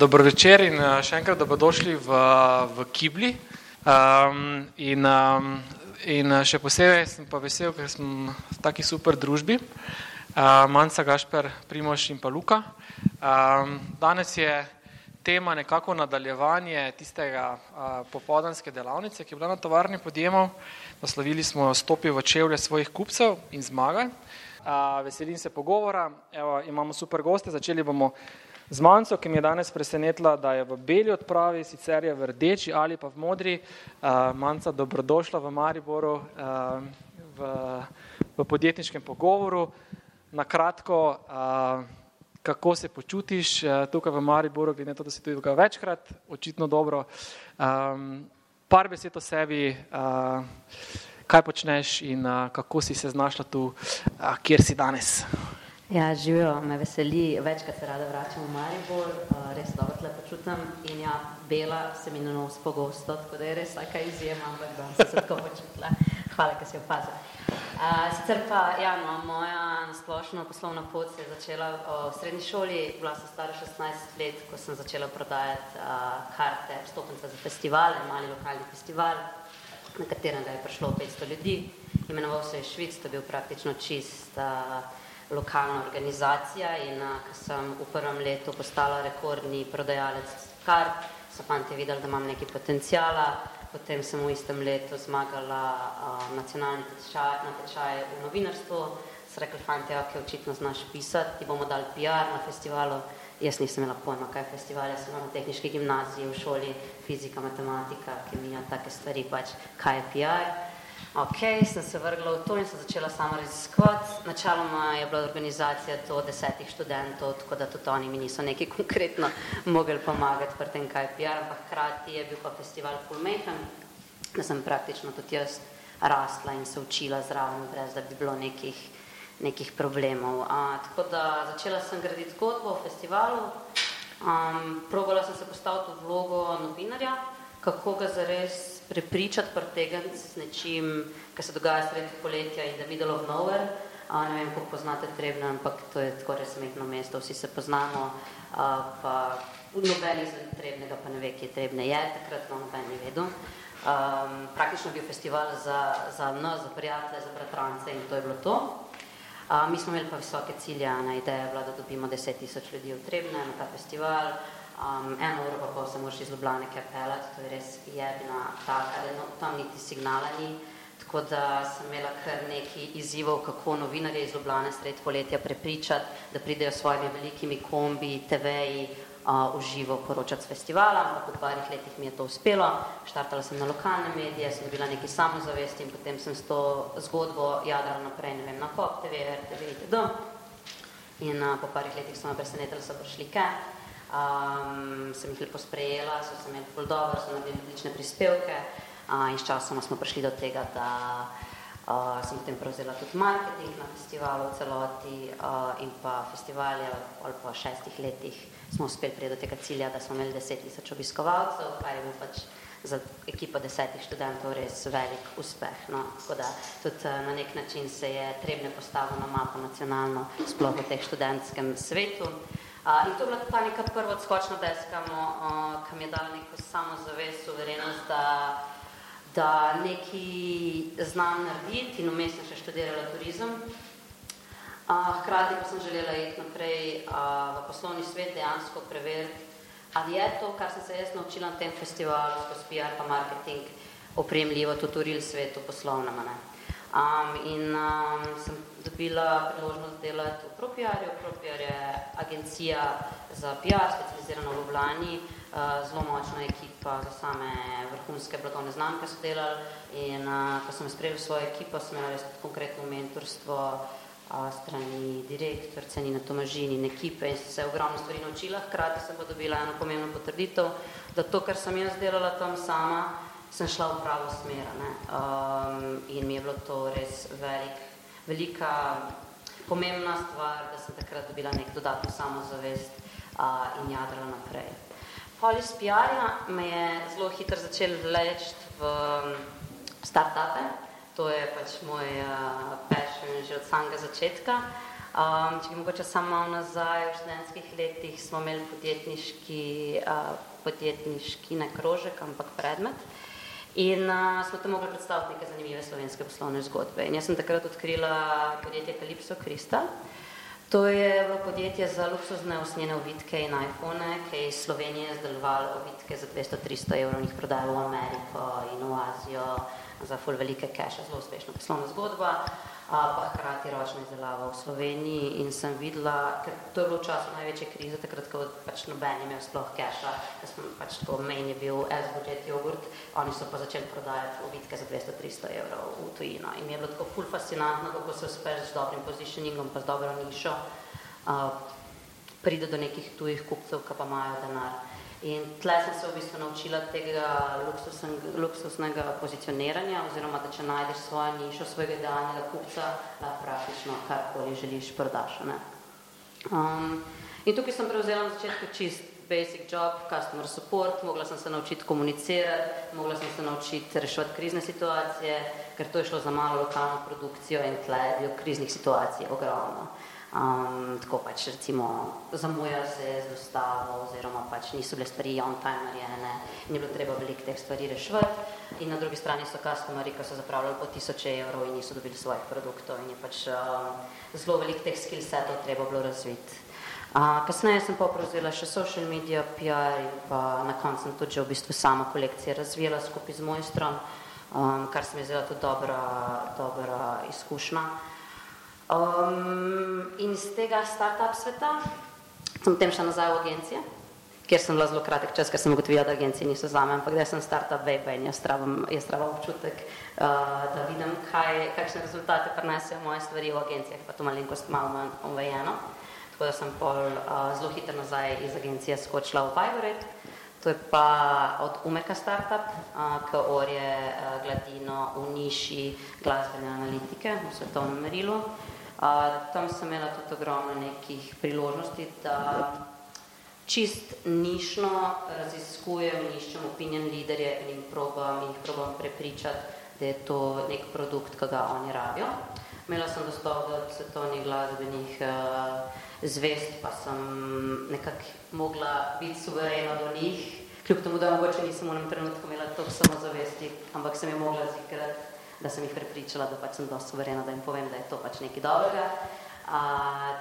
Dobro večer in eh, še enkrat dobrodošli v, v Kibli. Um, in, um, in eh, še posebej sem pa vesel, ker sem v taki super družbi. Uh, Manca, Gašper, Primoš in pa Luka. Um, danes je tema nekako nadaljevanje tistega uh, popodanske delavnice, ki je bila na tovarni podjemov. Naslovili smo stopi v čevlje svojih kupcev in zmagaj. Uh, veselim se pogovora. Evo, imamo super goste, začeli bomo z manjco, ki mi je danes presenetila, da je v beli odpravi, sicer je v rdeči ali pa v modri. Uh, manjca, dobrodošla v Mariboru, uh, v, v podjetniškem pogovoru. Na kratko, uh, kako se počutiš uh, tukaj v Mariboru, glede na to, da si tudi tukaj večkrat, očitno dobro. Um, par besed o sebi, uh, kaj počneš in uh, kako si se znašla tu, uh, kjer si danes. Ja, živijo, me veseli, večkrat se rada vračam v Maribor, res dobro tle počutam in ja, bela se mi na nos pogosto, tako da je res vsaka izjema, ampak sem se tako počutila. Hvala, ker si opazila. Uh, sicer pa, ja, no, moja splošna poslovna pot se je začela v srednji šoli, bila sem stara 16 let, ko sem začela prodajati uh, karte, vstopnice za festivale, mali lokalni festival, na katerem je prišlo 500 ljudi. Imenoval se je Švic, to je bil praktično čist uh, lokalna organizacija in ko sem v prvem letu postala rekordni prodajalec kart, so fanti videli, da imam nekaj potencijala, potem sem v istem letu zmagala uh, nacionalni tečaj, natečaj v novinarstvu, so rekli fanti, ok, očitno znaš pisati, ti bomo dali PR na festivalu, jaz nisem imela pojma, kaj je festival, jaz sem na tehnički gimnaziji, v šoli fizika, matematika, kemija, take stvari, pač kaj je PR. Ok, sem se vrgla v to in sem začela sama raziskovati. Načeloma je bila organizacija to desetih študentov, tako da tudi oni mi niso nekaj konkretno mogli pomagati pri tem, kaj je PR, ampak hkrati je bil pa festival Fulmehen, da sem praktično tudi jaz rasla in se učila zraven, brez da bi bilo nekih, nekih problemov. A, tako da začela sem graditi zgodbo o festivalu, um, probala sem se postaviti v vlogo novinarja, kako ga zares prepričati, pretegniti s nečim, kar se dogaja sredi poletja in da middle of nowhere. A, ne vem, kako poznate Trebno, ampak to je tako res mehno mesto, vsi se poznamo, a, pa noben izmed Trebnega pa ne ve, kje Trebne je, takrat no, noben ni vedel. Um, praktično je bil festival za, za nas, za prijatelje, za bratrance in to je bilo to. Uh, mi smo imeli pa visoke cilje, ena ideja je bila, da dobimo 10 tisoč ljudi v Trebne na ta festival, um, eno uro pa pol se moraš iz Ljubljane kaj pelati, to je res jebina taka, da no, tam niti signala ni. Tako da sem imela kar neki izzivov, kako novinarje iz Ljubljane sred poletja prepričati, da pridejo s svojimi velikimi kombi, TV-ji, v živo poročati z festivala, ampak v parih letih mi je to uspelo. Štartala sem na lokalne medije, sem dobila neki samozavesti in potem sem s to zgodbo jadrala naprej, ne vem, na KOP TV, RTV itd. In uh, po parih letih so me presenetili, so prišli kaj um, sem jih lepo sprejela, so se imeli bolj dobro, so naredili odlične prispevke uh, in s časoma smo prišli do tega, da uh, sem potem prevzela tudi marketing na festivalu v celoti uh, in pa festivalje ali pa šestih letih smo uspeli priti do tega cilja, da smo imeli deset tisoč obiskovalcev, kar je bil pač za ekipo desetih študentov res velik uspeh. No. Tako da tudi na nek način se je trebne postavilo na mapo nacionalno, sploh v teh študentskem svetu. Uh, in to je bila ta neka prva odskočna deska, uh, ki mi je dala neko samozavest, suverenost, da, da nekaj znam narediti in umestno še študirala turizem. Uh, hkrati pa sem želela iti naprej uh, v poslovni svet, dejansko preveriti, ali je to, kar sem se jaz naučila na tem festivalu, skozi PR pa marketing, opremljivo tudi v real svetu poslovnem. Um, in um, sem dobila priložnost delati v Propiarju. Propiar je agencija za PR, specializirana v Ljubljani, uh, zelo močna ekipa za same vrhunske blagovne znamke so delali in uh, ko sem sprejel svojo ekipo, sem imela res konkretno mentorstvo strani direktorce Nina Tomažini in ekipe in se ogromno stvari naučila, hkrati sem pa dobila eno pomembno potrditev, da to, kar sem jaz delala tam sama, sem šla v pravo smer. Um, in mi je bilo to res velik, velika, pomembna stvar, da sem takrat dobila nek dodatno samozavest uh, in jadrala naprej. Polis PR-ja me je zelo hitro začel vleči v start-upe to je pač moj uh, passion že od samega začetka. Um, če mogoče samo malo nazaj, v študentskih letih smo imeli podjetniški, uh, podjetniški ne krožek, ampak predmet. In uh, smo tam mogli predstaviti neke zanimive slovenske poslovne zgodbe. In jaz sem takrat odkrila podjetje Calypso Crystal. To je bilo podjetje za luksuzne usnjene ovitke in iPhone, ki je iz Slovenije izdelovalo ovitke za 200-300 evrov in jih prodajalo v Ameriko in v Azijo za full velike keše, zelo uspešna poslovna zgodba, pa hkrati ročna izdelava v Sloveniji in sem videla, ker to je bilo času največje krize, takrat, ko pač noben imel sploh keša, da smo pač to main je bil S-budget jogurt, oni so pa začeli prodajati ovitke za 200-300 evrov v tujino in mi je bilo tako full fascinantno, kako se uspeš z dobrim positioningom pa z dobro nišo uh, pride do nekih tujih kupcev, ki pa imajo denar. In tle sem se v bistvu naučila tega luksusnega pozicioniranja, oziroma da če najdeš svojo nišo, svojega idealnega kupca, lahko praktično karkoli želiš prodaš. Um, in tukaj sem prevzela na začetku čist basic job, customer support, mogla sem se naučiti komunicirati, mogla sem se naučiti reševati krizne situacije, ker to je šlo za malo lokalno produkcijo in tle je bil kriznih situacij ogromno. Um, tako pač recimo zamujali se z dostavo oziroma pač niso bile stvari on time narejene, ni bilo treba veliko teh stvari reševati in na drugi strani so customeri, ki so zapravljali po tisoče evrov in niso dobili svojih produktov in je pač um, zelo veliko teh skill setov treba bilo razviti. Uh, kasneje sem pa prevzela še social media, PR in pa na koncu sem tudi že v bistvu sama kolekcija razvijala skupaj z mojstrom, um, kar se mi je zdela tudi dobra, dobra izkušnja. Um, in iz tega start-up sveta sem potem šla nazaj v agencije, kjer sem bila zelo kratek čas, ker sem ugotovila, da agencije niso za me, ampak da sem start-up web in jaz travam občutek, uh, da vidim, kaj, kakšne rezultate prinesejo moje stvari v agencijah, pa to malenkost malo manj omejeno. Tako da sem pol uh, zelo hitro nazaj iz agencije skočila v Viberate. To je pa od Umeka startup, ki orje gladino v niši glasbene analitike v svetovnem merilu tam sem imela tudi ogromno nekih priložnosti, da čist nišno raziskujem in iščem opinion liderje in jih probam, jih probam prepričati, da je to nek produkt, ki ga oni rabijo. Imela sem dostop do svetovnih glasbenih uh, zvest, pa sem nekako mogla biti suverena do njih, kljub temu, da mogoče nisem v enem trenutku imela toliko samozavesti, ampak sem je mogla zikrati da sem jih prepričala, da pač sem dosti suverena, da jim povem, da je to pač nekaj dobrega. A,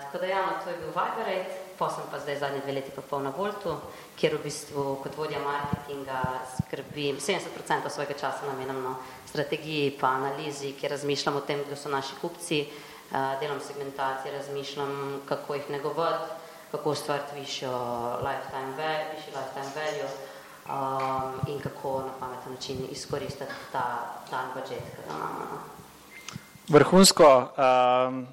tako da ja, no, to je bil Viberate, pa sem pa zdaj zadnji dve leti pa pol na Voltu, kjer v bistvu kot vodja marketinga skrbim 70% svojega časa namenam na strategiji pa analizi, kjer razmišljam o tem, kdo so naši kupci, a, delam segmentacije, razmišljam, kako jih negovati, kako ustvariti višjo lifetime višji lifetime value, um, in kako na pameten način izkoristiti ta, ta budžet, ki ga imamo. No. Vrhunsko, uh,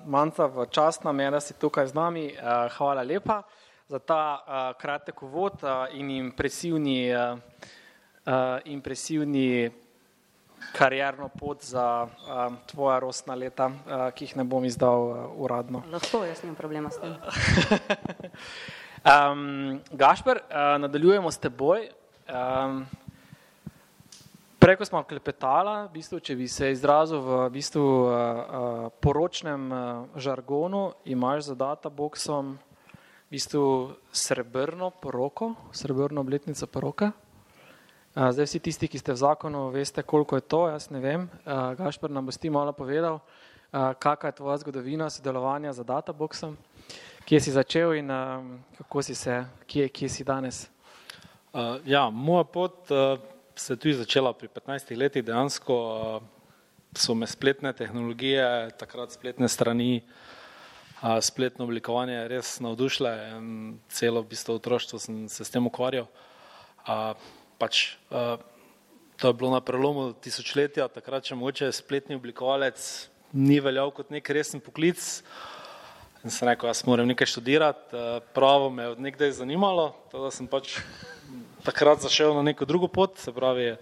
Manca, v čast nam je, da si tukaj z nami. Uh, hvala lepa za ta uh, kratek uvod uh, in impresivni, uh, uh, impresivni karierno pot za uh, tvoja rostna leta, uh, ki jih ne bom izdal uh, uradno. Lahko, jaz nimam problema s tem. um, Gašper, uh, nadaljujemo s teboj. Um, Preko smo klepetali, v bistvu, če bi se izrazil v bistvu, uh, uh, poročnem uh, žargonu, imaš za databoxom v bistvu srebrno poroko, srebrno obletnico poroke. Uh, zdaj vsi tisti, ki ste v zakonu, veste, koliko je to, jaz ne vem. Uh, Gašper nam boš ti malo povedal, uh, kakšna je tvoja zgodovina sodelovanja za databoxom, kje si začel in uh, kako si se, kje, kje si danes. Uh, ja, moja pot uh, se je tudi začela pri 15 letih. Dejansko uh, so me spletne tehnologije, takrat spletne strani, uh, spletno oblikovanje res navdušile. Celo v bistvu otroštvo sem se s tem ukvarjal. Uh, pač, uh, to je bilo na prelomu tisočletja, takrat če mogoče spletni oblikovalec ni veljal kot nek resen poklic. In sem rekel, jaz moram nekaj študirati, pravo me je od nekdaj zanimalo, da sem pač takrat zašel na neko drugo pot, se pravi,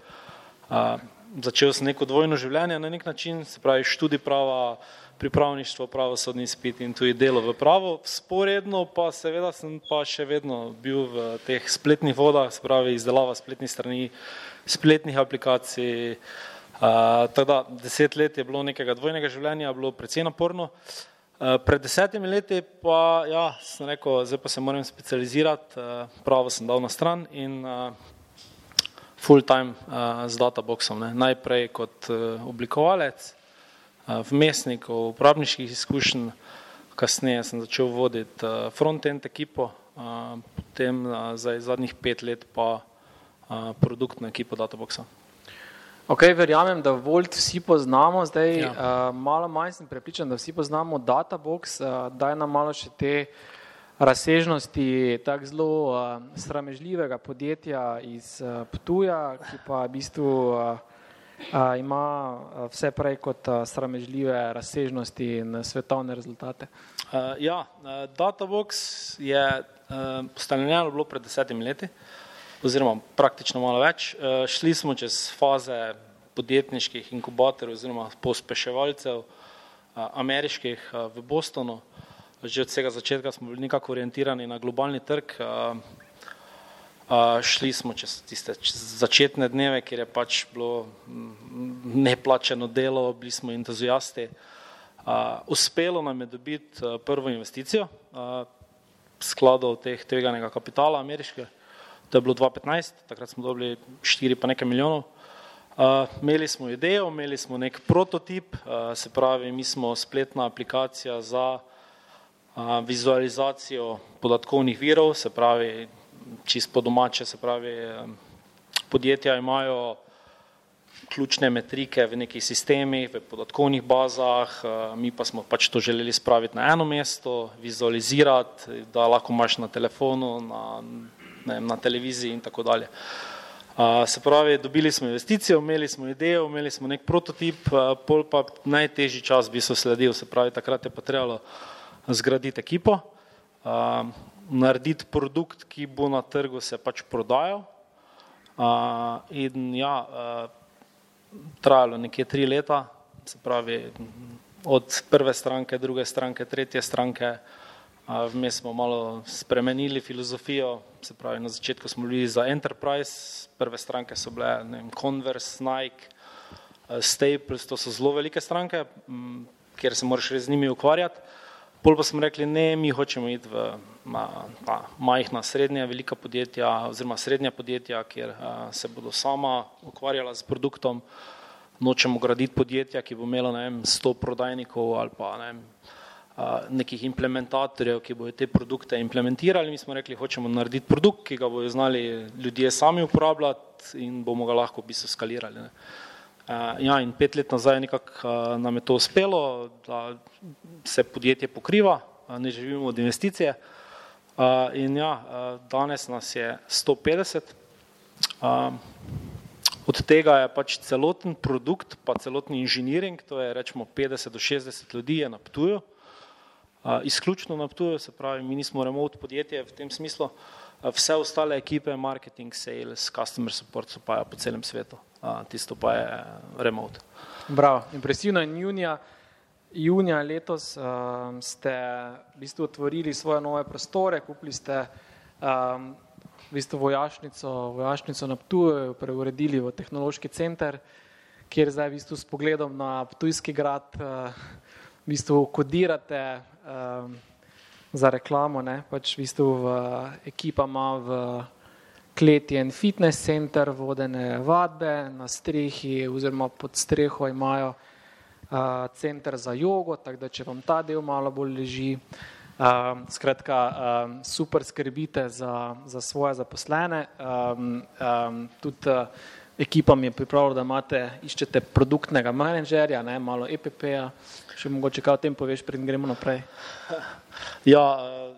uh, začel sem neko dvojno življenje na nek način, se pravi študij prava, pripravništvo, pravosodni izpit in tudi delo v pravo. Sporedno pa seveda sem pa še vedno bil v teh spletnih vodah, se pravi izdelava spletnih strani, spletnih aplikacij. Uh, tako da deset let je bilo nekega dvojnega življenja, bilo precej naporno. Uh, pred desetimi leti pa ja, sem rekel, zdaj pa se moram specializirati, uh, pravo sem dal na stran in uh, full time z databoxom. Ne. Najprej kot oblikovalec, vmesnik uporabniških izkušenj, kasneje sem začel voditi front-end ekipo, potem za zadnjih pet let pa produktno ekipo databoxa. Ok, verjamem, da Volt vsi poznamo, zdaj ja. uh, malo manj sem prepričan, da vsi poznamo Databox, uh, daj nam malo še te uh, razsežnosti tako zelo uh, sramežljivega podjetja iz uh, Ptuja, ki pa v bistvu uh, uh, ima vse prej kot uh, sramežljive razsežnosti in svetovne rezultate. Uh, ja, uh, Databox je uh, ustanovljeno bilo pred desetimi leti, oziroma praktično malo več. Uh, šli smo čez faze podjetniških inkubatorjev oziroma pospeševalcev uh, ameriških uh, v Bostonu že od vsega začetka smo bili nekako orientirani na globalni trg. Šli smo čez tiste začetne dneve, kjer je pač bilo neplačeno delo, bili smo entuzijasti. Uspelo nam je dobiti prvo investicijo skladov teh tveganega kapitala ameriške, to je bilo 2015, takrat smo dobili 4 pa nekaj milijonov. Uh, imeli smo idejo, imeli smo nek prototip, uh, se pravi, mi smo spletna aplikacija za vizualizacijo podatkovnih virov, se pravi, čist po domače, se pravi, podjetja imajo ključne metrike v nekih sistemih, v podatkovnih bazah, mi pa smo pač to želeli spraviti na eno mesto, vizualizirati, da lahko imaš na telefonu, na, ne, na televiziji in tako dalje. Uh, se pravi, dobili smo investicijo, imeli smo idejo, imeli smo nek prototip, uh, pol pa najtežji čas bi se sledil, se pravi, takrat je pa trebalo zgraditi ekipo, uh, narediti produkt, ki bo na trgu se pač prodajal. Uh, in ja, uh, trajalo nekje tri leta, se pravi od prve stranke, druge stranke, tretje stranke. Uh, vmes smo malo spremenili filozofijo, se pravi na začetku smo bili za enterprise, prve stranke so bile ne vem, Converse, Nike, uh, Staples, to so zelo velike stranke, m, kjer se moraš z njimi ukvarjati. Pol pa smo rekli, ne, mi hočemo iti v ma, pa, majhna, srednja, velika podjetja oziroma srednja podjetja, kjer a, se bodo sama ukvarjala z produktom. Nočemo graditi podjetja, ki bo imelo ne vem, 100 prodajnikov ali pa ne vem, nekih implementatorjev, ki bodo te produkte implementirali. Mi smo rekli, hočemo narediti produkt, ki ga bodo znali ljudje sami uporabljati in bomo ga lahko v bistvu skalirali. Ne. Ja, in pet let nazaj nekako nam je to uspelo, da se podjetje pokriva, ne živimo od investicije. In ja, danes nas je 150. Uh, od tega je pač celoten produkt, pa celotni inženiring, to je rečemo 50 do 60 ljudi je na Ptuju, izključno na Ptuju, se pravi, mi nismo remote podjetje v tem smislu, uh, vse ostale ekipe, marketing, sales, customer support so pa po celem svetu tisto pa je remote. Bravo, impresivno in junija, junija letos um, ste v bistvu otvorili svoje nove prostore, kupili ste um, v bistvu vojašnico, vojašnico na Ptuju, preuredili v tehnološki center, kjer zdaj v bistvu s pogledom na Ptujski grad uh, v bistvu kodirate um, za reklamo, ne, pač v bistvu v, ekipa ima v kleti en fitness center, vodene vadbe, na strehi oziroma pod streho imajo uh, center za jogo, tako da če vam ta del malo bolj leži, uh, skratka, uh, super skrbite za, za svoje zaposlene. Um, um, tudi uh, ekipa mi je pripravila, da imate, iščete produktnega menedžerja, ne, malo EPP-ja, še mogoče kaj o tem poveš, preden gremo naprej. Ja,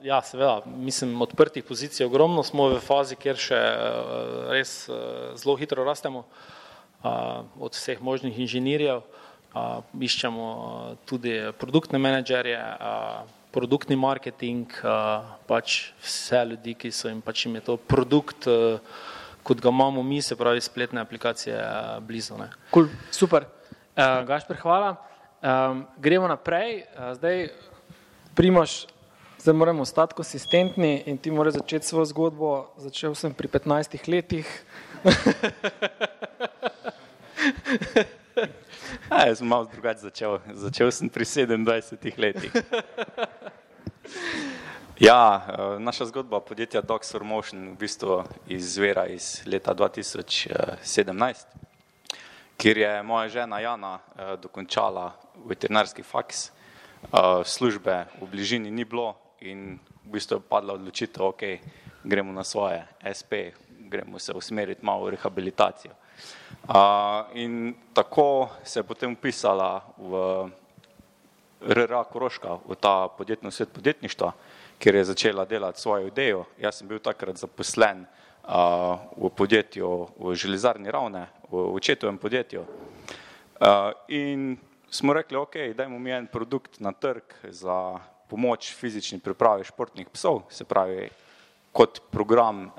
ja, seveda, mislim, odprtih pozicij je ogromno, smo v fazi, kjer še res zelo hitro rastemo od vseh možnih inženirjev. iščemo tudi produktne menedžerje, produktni marketing, pač vse ljudi, ki so jim pač jim je to produkt, kot ga imamo mi, se pravi spletne aplikacije blizu. Cool, super. Uh, Gašper, hvala. Um, gremo naprej. Uh, zdaj, Primoš, zdaj moramo ostati konsistentni in ti moraš začeti svojo zgodbo. Začel sem pri 15 letih. A, jaz sem malo drugače začel. Začel sem pri 27 letih. Ja, eh, naša zgodba podjetja Doxor Motion v bistvu izvira iz leta 2017, kjer je moja žena Jana eh, dokončala veterinarski faks. Eh, službe v bližini ni bilo in v bistvu je padla odločitev, ok, gremo na svoje SP, gremo se usmeriti malo v rehabilitacijo. In tako se je potem upisala v RRA Koroška, v ta podjetno svet podjetništva, kjer je začela delati svojo idejo. Jaz sem bil takrat zaposlen v podjetju v železarni ravne, v očetovem podjetju. In smo rekli, ok, dajmo mi en produkt na trg za pomoč fizični pripravi športnih psov, se pravi kot program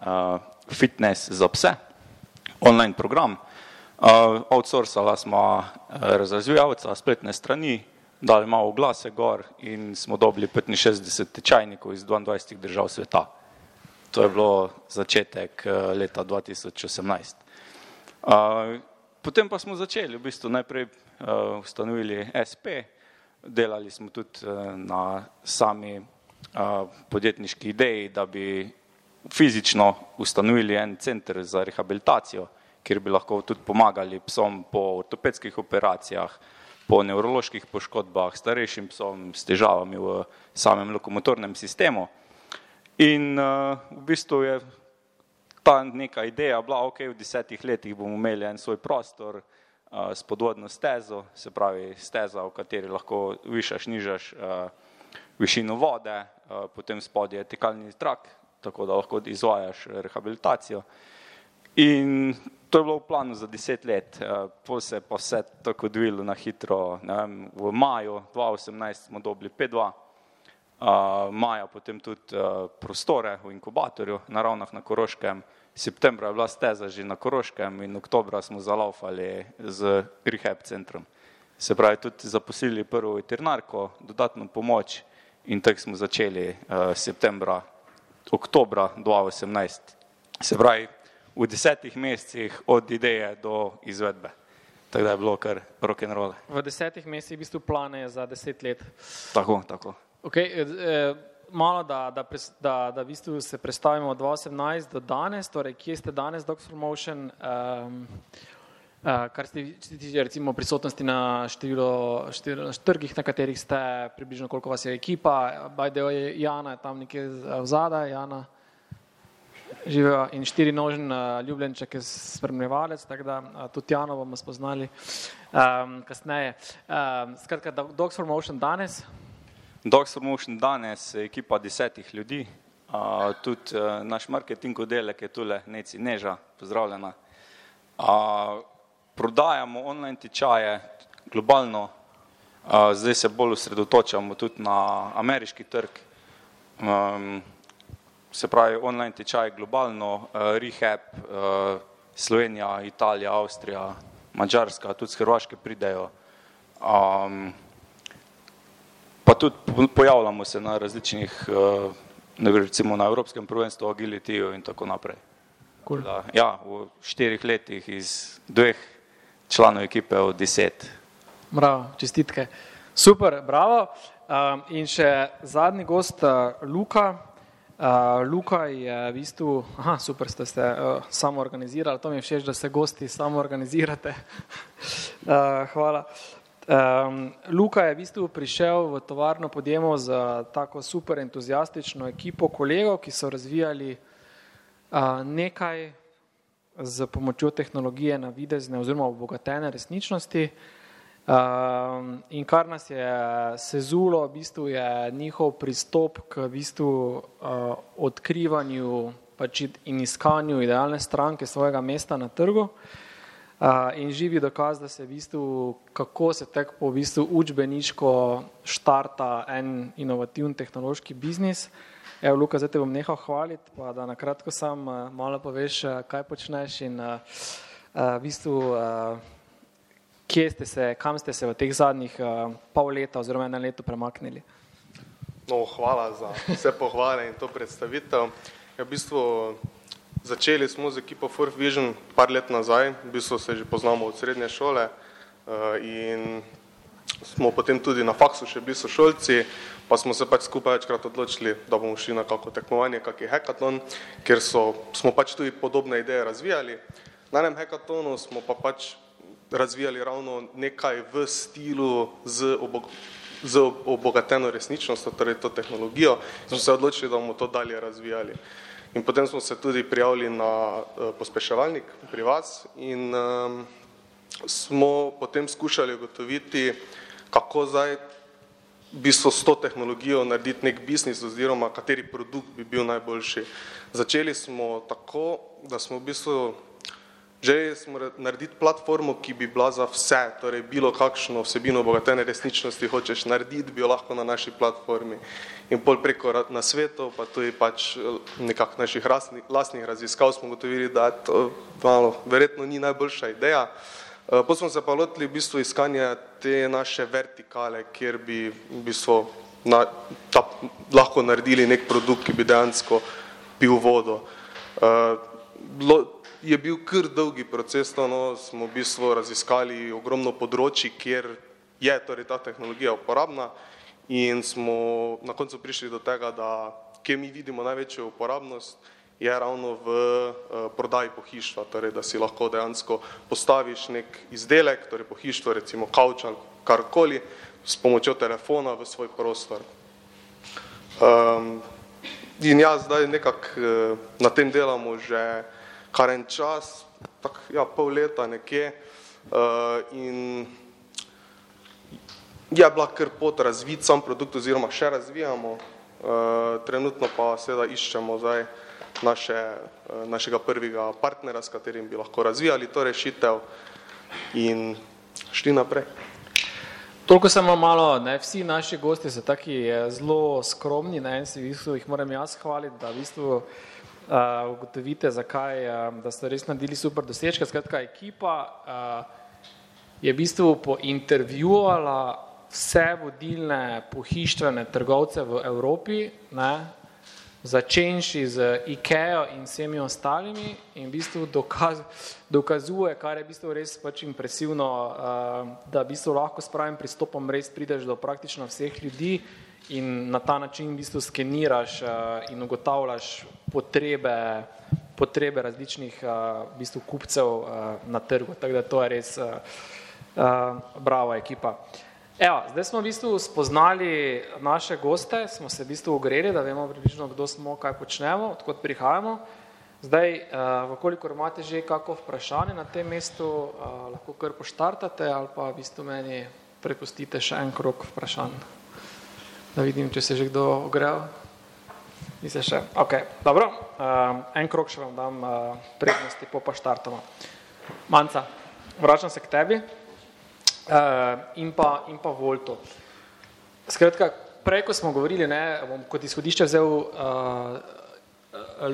fitness za pse, online program. Outsourcala smo razvijalca spletne strani, dali malo glase gor in smo dobili 65 tečajnikov iz 22 držav sveta. To je bilo začetek uh, leta 2018. Uh, potem pa smo začeli, v bistvu najprej uh, ustanovili SP, delali smo tudi na sami podjetniški ideji, da bi fizično ustanovili en center za rehabilitacijo, kjer bi lahko tudi pomagali psom po ortopedskih operacijah, po nevroloških poškodbah, starejšim psom s težavami v samem lokomotornem sistemu. In uh, v bistvu je ta neka ideja bila, ok, v desetih letih bomo imeli en svoj prostor uh, s podvodno stezo, se pravi steza, v kateri lahko višaš, nižaš uh, višino vode, uh, potem spodje je tekalni trak, tako da lahko izvajaš rehabilitacijo. In to je bilo v planu za deset let, eh, po se pa vse tako odvilo na hitro. Vem, v maju 2018 smo dobili P2, uh, maja potem tudi prostore v inkubatorju na ravnah na Koroškem, septembra je bila steza že na Koroškem in oktobra smo zalaufali z rehab centrom. Se pravi, tudi zaposlili prvo veterinarko, dodatno pomoč in tako smo začeli septembra, oktobra 2018. Se pravi, v desetih mesecih od ideje do izvedbe. Tako da je bilo kar rock and roll. V desetih mesecih v bistvu plane za deset let. Tako, tako. Okay, eh, malo, da, da, da, da v bistvu se predstavimo od 2018 do danes, torej kje ste danes, Doctor Motion, um, uh, kar ste tiče recimo prisotnosti na število, število trgih, na katerih ste, približno koliko vas je ekipa, bajde je Jana, tam nekje v zadaj, Jana živijo in štiri nožen uh, ljubljenček je spremljevalec, tako da tudi Jano bomo spoznali um, kasneje. Um, skratka, Dogs for Motion danes? Dogs for Motion danes je ekipa desetih ljudi, uh, tudi uh, naš marketing oddelek je tule, neci Neža, pozdravljena. Uh, prodajamo online tečaje globalno, uh, zdaj se bolj osredotočamo tudi na ameriški trg. Um, se pravi online tečaj globalno, uh, rehab, uh, Slovenija, Italija, Avstrija, Mačarska, tudi z Hrvaške pridejo. Um, pa tudi pojavljamo se na različnih, uh, ne recimo na Evropskem prvenstvu, Agility in tako naprej. Cool. Da, ja, v štirih letih iz dveh članov ekipe v deset. Bravo, čestitke. Super, bravo. Um, in še zadnji gost, uh, Luka, Uh, Luka je v bistvu, aha, super ste se uh, samo organizirali, to mi je všeč, da se gosti samo organizirate. uh, hvala. Um, Luka je v bistvu prišel v tovarno podjemo z tako super entuzijastično ekipo kolegov, ki so razvijali uh, nekaj z pomočjo tehnologije na videzne oziroma obogatene resničnosti. Uh, Um, in kar nas je sezulo, v bistvu je njihov pristop k v bistvu, uh, odkrivanju pač in iskanju idealne stranke svojega mesta na trgu. In živi dokaz, da se v bistvu, kako se tek po v bistvu učbeniško štarta en inovativen tehnološki biznis. Evo, Luka, zdaj te bom nehal hvaliti, pa da na kratko sam malo poveš, kaj počneš in v bistvu, kje ste se, kam ste se v teh zadnjih pol leta oziroma enem letu premaknili. No, hvala za vse pohvale in to predstavitev. Ja, v bistvu Začeli smo z ekipo Fourth Vision par let nazaj, v bistvu se že poznamo od srednje šole in smo potem tudi na faksu še bili sošolci, pa smo se pač skupaj večkrat odločili, da bomo šli na kako tekmovanje, kaki hackathon, ker so, smo pač tudi podobne ideje razvijali. Na enem hackathonu smo pa pač razvijali ravno nekaj v stilu z z obogateno resničnostjo, torej to tehnologijo, smo se odločili, da bomo to dalje razvijali. In potem smo se tudi prijavili na pospeševalnik pri vas in smo potem skušali ugotoviti, kako zdaj v bistvu s to tehnologijo narediti nek biznis oziroma kateri produkt bi bil najboljši. Začeli smo tako, da smo v bistvu želeli smo narediti platformo, ki bi bila za vse, torej bilo kakšno vsebino obogatene resničnosti hočeš narediti, bi jo lahko na naši platformi. In pol preko nasvetov, pa tudi pač nekako naših lastnih raziskav smo ugotovili, da to malo verjetno ni najboljša ideja. Pol smo se pa lotili v bistvu iskanja te naše vertikale, kjer bi v bistvu na ta lahko naredili neki produkt, ki bi dejansko pil vodo. Bilo je bil kar dolgi proces, no, smo v bistvu raziskali ogromno področij, kjer je torej ta tehnologija uporabna in smo na koncu prišli do tega, da kje mi vidimo največjo uporabnost, je ravno v prodaji pohištva, torej da si lahko dejansko postaviš neki izdelek, torej pohištvo, recimo kavč ali karkoli, s pomočjo telefona v svoj prostor. In ja, zdaj nekako na tem delamo že kar en čas, tako ja pol leta nekje in je bila kar pot razviti sam produkt oziroma še razvijamo, trenutno pa seveda iščemo zdaj naše, našega prvega partnerja, s katerim bi lahko razvijali to rešitev in šli naprej. Toliko samo malo, ne, vsi naši gostje so taki zelo skromni, ne, in si v bistvu jih moram jaz hvaliti, da v bistvu ugotovite, zakaj, da ste res naredili super dosežke, skratka ekipa je v bistvu pointervjuvala vse vodilne pohištvene trgovce v Evropi, ne, začenši z Ikeo in vsemi ostalimi in v bistvu dokazuje, kar je v bistvu res pač impresivno, da v bistvu lahko s pravim pristopom res prideš do praktično vseh ljudi in na ta način v bistvu skeniraš in ugotavljaš potrebe, potrebe različnih v bistvu kupcev na trgu, tako da to je res brava ekipa. Evo, zdaj smo v bistvu spoznali naše goste, smo se v bistvu ogreli, da vemo približno, kdo smo, kaj počnemo, od kod prihajamo. Zdaj, v kolikor imate že kako vprašanje na tem mestu, lahko kar poštartate ali pa v bistvu meni prepustite še en krog vprašanj. Da vidim, če se je že kdo ogrel. Ni se še, okej, dobro, en krog še vam dam prednosti, pol pa štartamo. Manca, vračam se k tebi in pa, in pa Woltu. Skratka, prej, ko smo govorili, ne, bom kot izhodišče vzel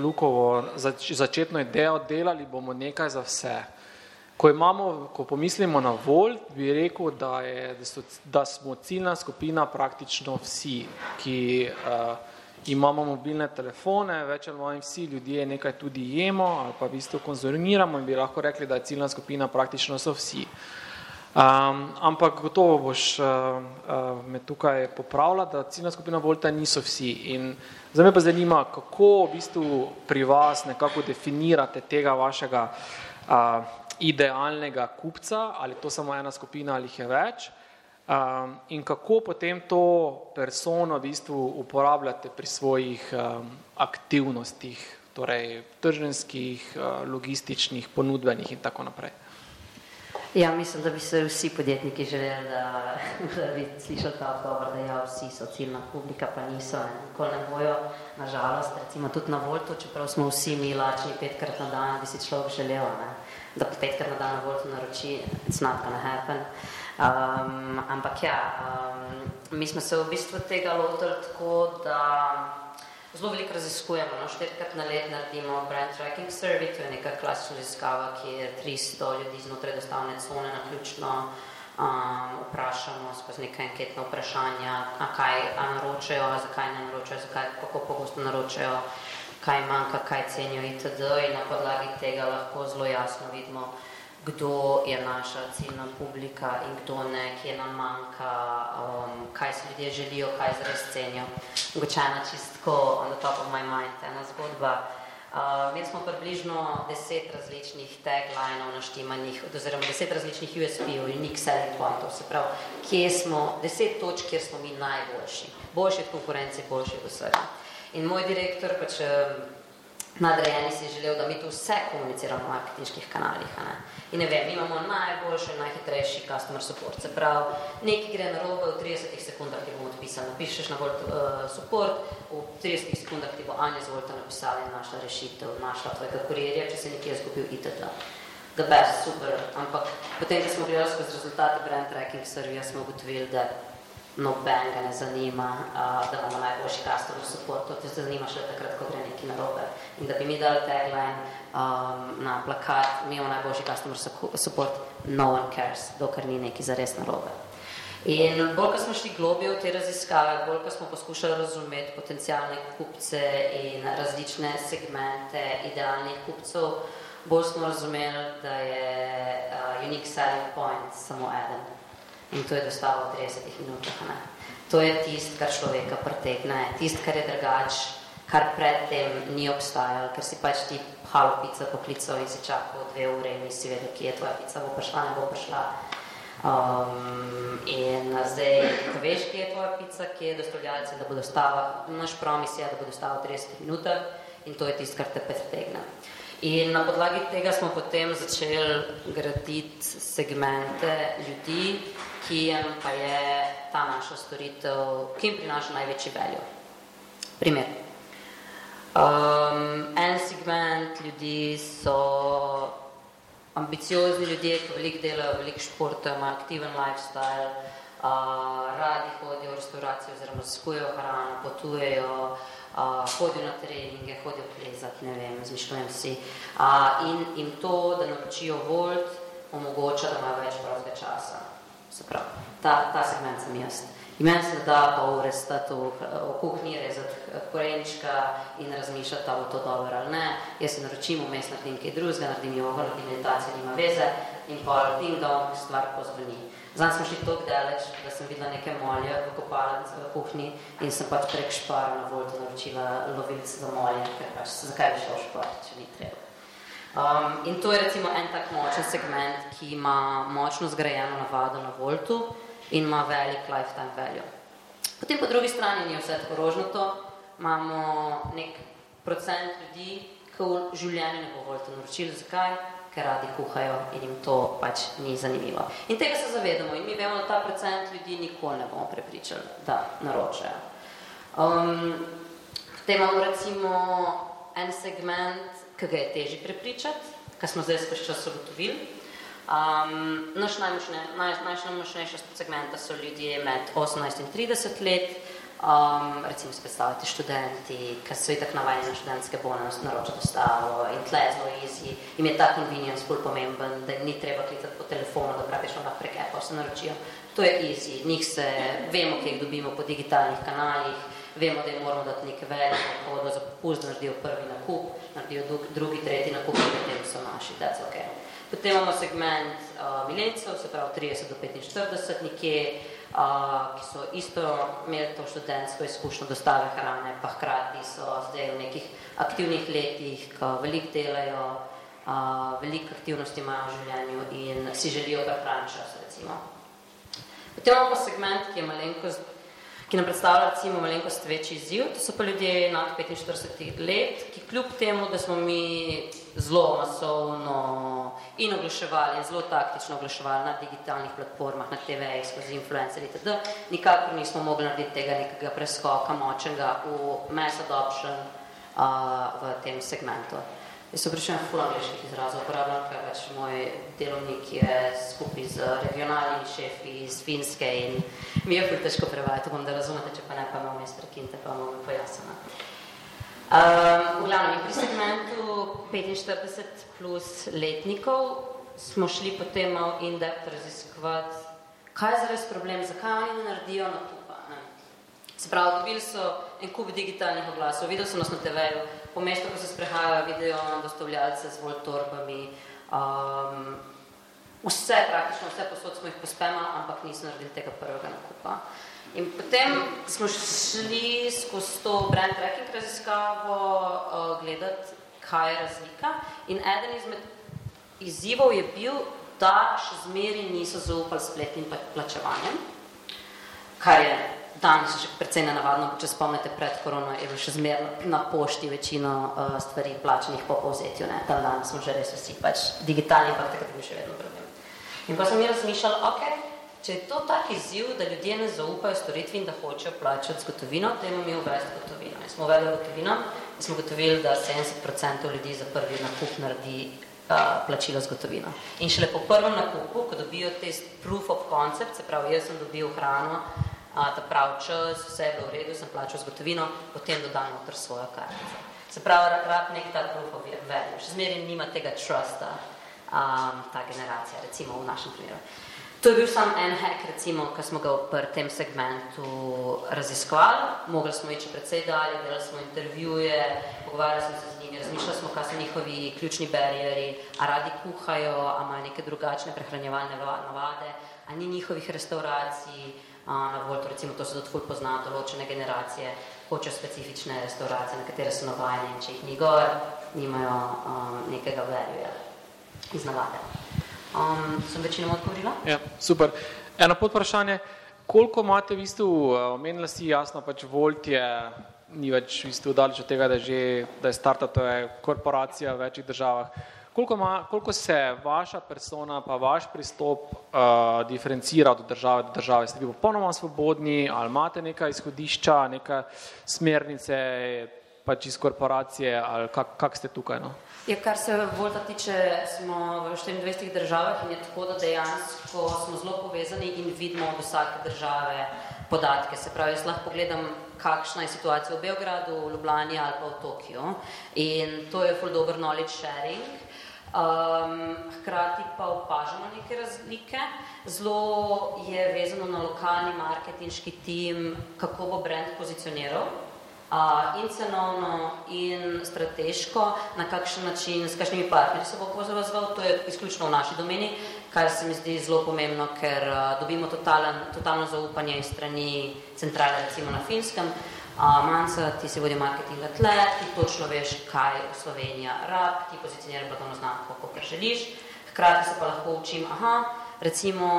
Lukovo začetno idejo, delali bomo nekaj za vse. Ko imamo, ko pomislimo na Wolt, bi rekel, da je, da so, da smo ciljna skupina praktično vsi, ki imamo mobilne telefone, več ali manj vsi ljudje nekaj tudi jemo ali pa v bistvu konzumiramo in bi lahko rekli, da je ciljna skupina praktično so vsi. Ampak gotovo boš me tukaj popravila, da ciljna skupina Wolta niso vsi in zdaj me pa zanima, kako v bistvu pri vas nekako definirate tega vašega idealnega kupca, ali to samo ena skupina ali jih je več, in kako potem to persono v bistvu uporabljate pri svojih aktivnostih, torej trženjskih, logističnih, ponudbenih in tako naprej. Ja, mislim, da bi se vsi podjetniki želeli, da, da bi slišali ta odgovor, da ja, vsi so ciljna publika, pa niso, nikoli ne bojo, nažalost, recimo tudi na Voltu, čeprav smo vsi mi lačni petkrat na dan, bi si človek želel, ne, da petkrat na dan na Voltu naroči, it's not gonna happen. Um, ampak ja, um, mi smo se v bistvu tega lotili tako, da zelo veliko raziskujemo. No? Štirikrat na let naredimo brand tracking survey, to je neka klasična raziskava, ki je 300 ljudi znotraj dostavne cone naključno um, vprašamo skozi neka anketna vprašanja, a kaj a naročajo, a zakaj ne naročajo, zakaj, kako pogosto naročajo, kaj manjka, kaj cenijo itd. In na podlagi tega lahko zelo jasno vidimo, kdo je naša ciljna publika in kdo ne, kje nam manjka, um, kaj si ljudje želijo, kaj zares cenijo. Mogoče ena čistko on the top of my mind, ena zgodba. Uh, imeli smo približno deset različnih taglineov naštimanih, oziroma deset različnih USP-ov, unique selling pointov, se pravi, kje smo, deset točk, kjer smo mi najboljši, boljši od konkurence, boljši od vsega. In moj direktor, pač nadrejeni si želel, da mi to vse komuniciramo v marketinških kanalih. Ne? In ne vem, imamo najboljši, najhitrejši customer support. Se pravi, nekaj gre na robe, v 30 sekundah ti bomo odpisali. Napišeš na Volt uh, support, v 30 sekundah ti bo Anja z Volta napisala in našla rešitev, našla tvojega kurirja, če se nekje zgubil itd. The best, super. Ampak potem, ko smo gledali skozi rezultate brand tracking servija, smo ugotovili, da noben ga ne zanima, uh, da imamo najboljši customer support, to te zanima še takrat, ko gre nekaj na robe. In da bi mi dali tagline um, na plakat, mi imamo najboljši customer support, no one cares, dokler ni nekaj zares na robe. In bolj, ko smo šli globje v te raziskave, bolj, ko smo poskušali razumeti potencijalne kupce in različne segmente idealnih kupcev, bolj smo razumeli, da je uh, unique selling point samo eden in to je dostava v 30 minutah. Ne. To je tist, kar človeka pretegne, tist, kar je drugač, kar predtem ni obstajalo, ker si pač ti halo pica poklical in si čakal dve ure in nisi vedel, kje je tvoja pica, bo prišla, ne bo prišla. Um, in zdaj, ko veš, kje je tvoja pica, kje je dostavljalce, da bo dostava, naš promis je, da bo dostava v 30 minutah in to je tist, kar te pretegne. In na podlagi tega smo potem začeli graditi segmente ljudi, ki jim pa je ta naša storitev, ki jim prinaša največji veljo. Primer. Um, en segment ljudi so ambiciozni ljudje, ki veliko delajo, veliko športa, imajo aktiven lifestyle, uh, radi hodijo v restauracijo oziroma skujejo hrano, potujejo, uh, hodijo na treninge, hodijo plezati, ne vem, zmišljujem si. Uh, in jim to, da naučijo volt, omogoča, da imajo več prostega časa. Se pravi, ta, ta segment sem jaz. In meni se da pa ure stati v, kuhinji, rezati korenčka in razmišljati, da bo to dobro ali ne. Jaz se naročim, vmes naredim kaj drugega, naredim jogo, naredim meditacijo, nima veze in pa ding dong, stvar pozvoni. Zdaj smo šli toliko daleč, da sem videla neke molje v kopalnici v kuhinji in sem pač prek špara na voltu naročila lovilce za molje, ker pač zakaj bi šel šport, če ni treba. Um, in to je recimo en tak močen segment, ki ima močno zgrajeno navado na voltu in ima velik lifetime value. Potem po drugi strani ni vse tako rožnato, imamo nek procent ljudi, ki v življenju ne bo voltu naročili. Zakaj? Ker radi kuhajo in jim to pač ni zanimivo. In tega se zavedamo in mi vemo, da ta procent ljudi nikoli ne bomo prepričali, da naročajo. Um, potem imamo recimo en segment, ki ga je težje prepričati, kar smo zdaj skozi čas ugotovili. Um, naš najmočnejša segmenta so ljudje med 18 in 30 let, um, recimo predstavljate študenti, ki so itak navajeni na študentske bonus, naročati dostavo in tle zelo easy. Im je ta convenience bolj pomemben, da ni treba klicati po telefonu, da praktično lahko prek Apple se naročijo. To je easy, njih se, vemo, kje jih dobimo po digitalnih kanalih, vemo, da jim moramo dati nekaj veliko, da za popust, da naredijo prvi nakup, naredijo drugi, tretji nakup, in potem so naši, that's ok. Potem imamo segment uh, milencev, se pravi 30 do 45 nekje, uh, ki so isto imeli to študentsko izkušnjo dostave hrane, pa hkrati so zdaj v nekih aktivnih letih, ko veliko delajo, uh, veliko aktivnosti imajo v življenju in si želijo kar frančas, recimo. Potem imamo segment, ki je malenkost ki nam predstavlja recimo malenkost večji izziv, to so pa ljudje nad 45 let, ki kljub temu, da smo mi zelo masovno in oglaševali, in zelo taktično oglaševali na digitalnih platformah, na TV-jih, skozi influencerji, itd. Nikakor nismo mogli narediti tega nekega preskoka močnega v mass adoption uh, v tem segmentu. Jaz se pričem ful angliških izrazov uporabljam, ker več moj delovnik je skupaj z regionalnimi šefi iz Finske in mi je ful težko prevajati, bom da razumete, če pa ne, pa imam jaz prekinte, pa bom pojasnjena. Um, v glavnem, pri segmentu 45 plus letnikov smo šli potem malo in-depth raziskovati, kaj je zares problem, zakaj oni naredijo nakupa. Ne? Se pravi, dobili so en kup digitalnih oglasov, videli so nas na TV-ju, po mestu, ko se sprehajajo, vidijo dostavljalce z volt torbami, um, vse praktično, vse posod smo jih pospema, ampak nismo naredili tega prvega nakupa. In potem smo šli skozi to brand tracking raziskavo uh, gledati, kaj je razlika. In eden izmed izzivov je bil, da še zmeri niso zaupali spletnim plačevanjem, kar je danes še precej nenavadno, če spomnite pred korono, je bilo še zmerno na pošti večino uh, stvari plačenih po povzetju, ne, tam danes smo že res vsi pač digitalni, ampak takrat je bil še vedno problem. In pa sem mi razmišljala, ok, če je to tak izziv, da ljudje ne zaupajo storitvi in da hočejo plačati z gotovino, imamo mi uvesti gotovino. In smo uvedli gotovino in smo gotovili, da 70% ljudi za prvi nakup naredi uh, plačilo z gotovino. In šele po prvem nakupu, ko dobijo test proof of concept, se pravi, jaz sem dobil hrano, ta pravi čas, vse je bilo v redu, sem plačal z gotovino, potem dodam noter svojo kartico. Se pravi, rab nek ta proof of value. Še zmeraj nima tega trusta um, ta generacija, recimo v našem primeru. To je bil sam en hack, recimo, ko smo ga v tem segmentu raziskovali. Mogli smo iti predvsej dalje, delali smo intervjuje, pogovarjali smo se z njimi, razmišljali smo, kaj so njihovi ključni barijeri, a radi kuhajo, a imajo neke drugačne prehranjevalne navade, a ni njihovih restauracij, na Voltu, recimo to se tudi ful pozna, določene generacije hočejo specifične restauracije, na katere so navajene in če jih ni gor, nimajo um, nekega value iz navade. Um, sem večinoma odgovorila? Ja, super. Eno podprašanje, koliko imate v bistvu, omenila si jasno, pač Volt je ni več v bistvu daleč od tega, da je že, da je starta, to je korporacija v večjih državah. Koliko, ma, koliko se vaša persona pa vaš pristop uh, diferencira od države do države? Ste vi popolnoma svobodni ali imate neka izhodišča, neka smernice pač iz korporacije ali kak, kak ste tukaj? No? Ja, kar se Volta tiče, smo v 24 državah in je tako, da dejansko smo zelo povezani in vidimo od vsake države podatke. Se pravi, jaz lahko pogledam, kakšna je situacija v Beogradu, v Ljubljani ali pa v Tokiju. In to je full dober knowledge sharing. Um, hkrati pa opažamo neke razlike. Zelo je vezano na lokalni marketinški tim, kako bo brand pozicioniral uh, in cenovno in strateško, na kakšen način, s kakšnimi partnerji se bo povezal, to je izključno v naši domeni, kar se mi zdi zelo pomembno, ker uh, dobimo totalen, totalno zaupanje iz strani centrale, recimo na Finskem, Manca, ti si vodja marketinga tle, ti točno veš, kaj Slovenija rab, ti pozicioniraš blagovno znamko, kako želiš. Hkrati se pa lahko učim, aha, recimo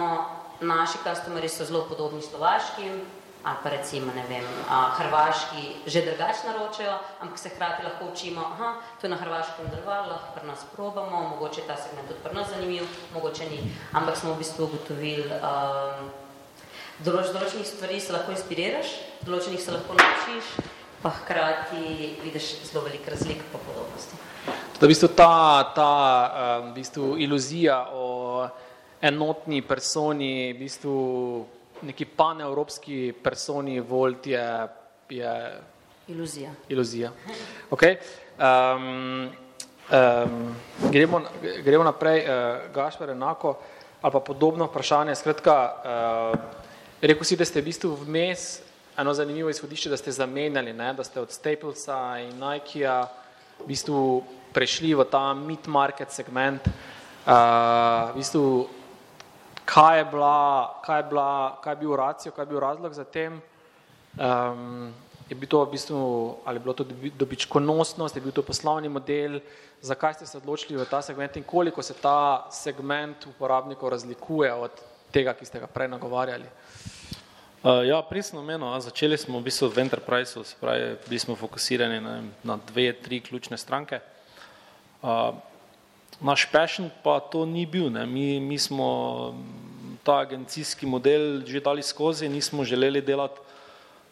naši customeri so zelo podobni slovaškim, ali pa recimo, ne vem, a, hrvaški že drugač naročajo, ampak se hkrati lahko učimo, aha, to je na hrvaškem delovalo, lahko pri nas probamo, mogoče je ta segment tudi pri nas zanimiv, mogoče ni, ampak smo v bistvu ugotovili, um, določ, določenih stvari se lahko inspiriraš, določenih se lahko naučiš, pa hkrati vidiš zelo veliko razlik po podobnosti. Da v bistvu ta, ta v bistvu iluzija o enotni personi, v bistvu neki paneuropski personi Volt je, je iluzija. iluzija. Okay. Um, um, gremo, gremo naprej, uh, Gašper, enako ali pa podobno vprašanje, skratka, uh, Rekl si, da ste v bistvu vmes eno zanimivo izhodišče, da ste zamenjali, ne? da ste od Staplesa in Nikea v bistvu prešli v ta mid-market segment. Uh, v bistvu, kaj je, bila, kaj, je bila, kaj je bil racijo, kaj je bil razlog za tem? Um, je bil to v bistvu, ali je bilo to dobičkonosnost, je bil to poslovni model, zakaj ste se odločili v ta segment in koliko se ta segment uporabnikov razlikuje od tega, ki ste ga prej nagovarjali? Uh, ja, prisno meno, začeli smo v bistvu v Enterprise, se pravi, bili smo fokusirani na, na dve, tri ključne stranke. Naš passion pa to ni bil. Mi, mi smo ta agencijski model že dali skozi, nismo želeli delati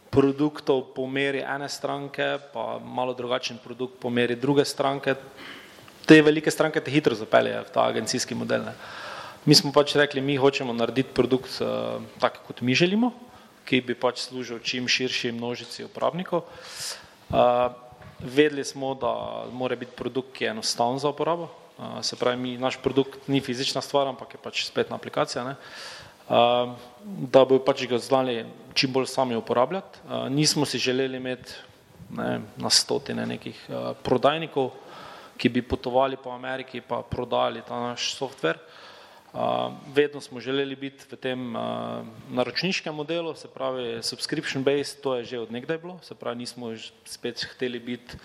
produktov po meri ene stranke, pa malo drugačen produkt po meri druge stranke. Te velike stranke te hitro zapeljejo v ta agencijski model. Ne. Mi smo pač rekli, mi hočemo narediti produkt uh, tak, kot mi želimo, ki bi pač služil čim širši množici uporabnikov. Uh, vedeli smo, da mora biti produkt, ki je enostaven za uporabo, se pravi, mi, naš produkt ni fizična stvar, ampak je pač spletna aplikacija, ne? da bi pač ga znali čim bolj sami uporabljati. Nismo si želeli imeti ne, na stotine nekih prodajnikov, ki bi potovali po Ameriki pa prodali ta naš softver. Vedno smo želeli biti v tem naročniškem modelu, se pravi subscription based, to je že od nekdaj bilo, se pravi nismo spet hteli biti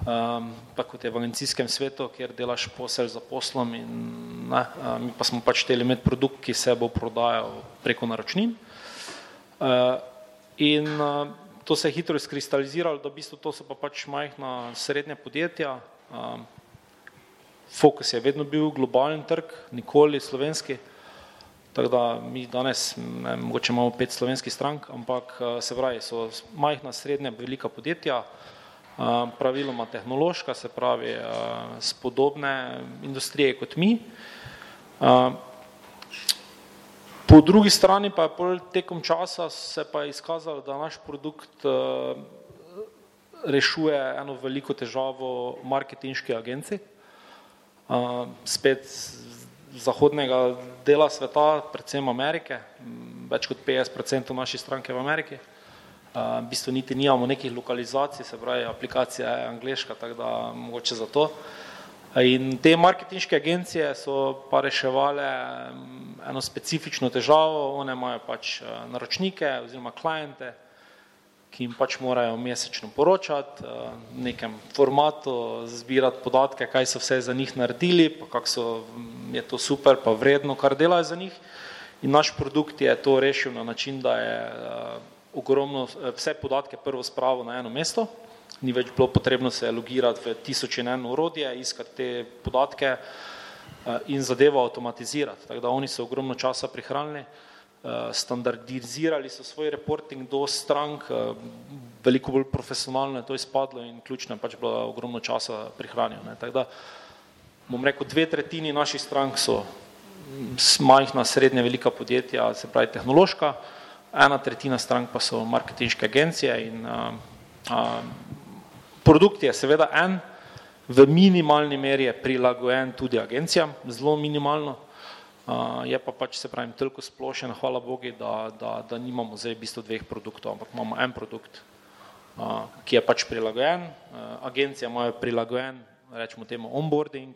um, pa kot je v agencijskem svetu, kjer delaš posel za poslom in ne, mi pa smo pač hteli imeti produkt, ki se bo prodajal preko naročnin. Uh, in uh, to se je hitro izkristaliziralo, da v bistvu to so pa pač majhna srednja podjetja. Um, fokus je vedno bil globalen trg, nikoli slovenski. Tako da mi danes, ne, mogoče imamo pet slovenskih strank, ampak se pravi, so majhna, srednja, velika podjetja, praviloma tehnološka, se pravi spodobne industrije kot mi. Po drugi strani pa je tekom časa se pa izkazalo, da naš produkt rešuje eno veliko težavo marketinški agenciji. Spet zahodnega dela sveta, predvsem Amerike, več kot 50% naših strank je v Ameriki. V bistvu niti nimamo nekih lokalizacij, se pravi, aplikacija je angliška, tako da mogoče za to. In te marketinške agencije so pa reševale eno specifično težavo, one imajo pač naročnike oziroma klijente, ki jim pač morajo mesečno poročati, v nekem formatu, zbirati podatke, kaj so vse za njih naredili, pa kako so, je to super, pa vredno, kar delajo za njih. In naš produkt je to rešil na način, da je ogromno, eh, vse podatke prvo spravo na eno mesto, ni več bilo potrebno se logirati v tisoč in eno urodje, iskati te podatke eh, in zadevo avtomatizirati. Tako da oni so ogromno časa prihranili, eh, standardizirali so svoj reporting do strank, veliko bolj profesionalno je to izpadlo in ključno je pač bilo ogromno časa prihranjeno. Tako da bom rekel, dve tretjini naših strank so majhna, srednja, velika podjetja, se pravi tehnološka, ena tretjina strank pa so marketinške agencije in a, a, produkt je seveda en, v minimalni meri je prilagojen tudi agencijam, zelo minimalno, a, je pa pač se pravim toliko splošen, hvala Bogi, da, da, da nimamo zdaj v bistvu dveh produktov, ampak imamo en produkt, a, ki je pač prilagojen, agencija imajo prilagojen, rečemo temu onboarding,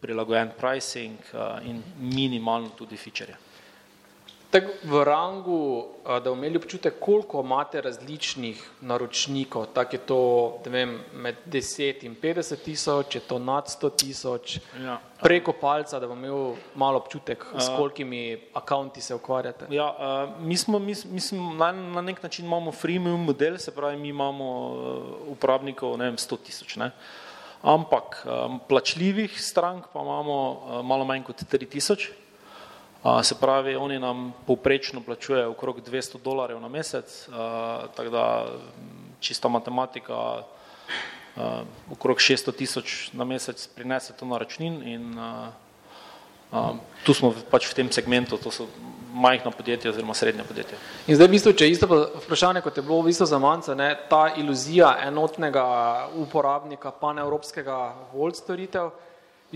prilagojen pricing a, in minimalno tudi feature. Tako v rangu, da bomo imeli občutek, koliko imate različnih naročnikov, tako je to, vem, med 10 in 50 tisoč, je to nad 100 tisoč, ja. preko palca, da bomo imeli malo občutek, s kolikimi akonti se ukvarjate. Ja, mi smo, mi, mislim, na, na nek način imamo freemium model, se pravi, mi imamo uporabnikov, ne vem, 100 tisoč, ne. Ampak plačljivih strank pa imamo malo manj kot 3 tisoč, Se pravi, oni nam povprečno plačujejo okrog 200 dolarjev na mesec, tako da čista matematika okrog 600 tisoč na mesec prinese to na računin in tu smo pač v tem segmentu, to so majhna podjetja oziroma srednja podjetja. In zdaj v bistvu, če isto vprašanje, kot je bilo v bistvu za manjce, ta iluzija enotnega uporabnika paneuropskega volt storitev,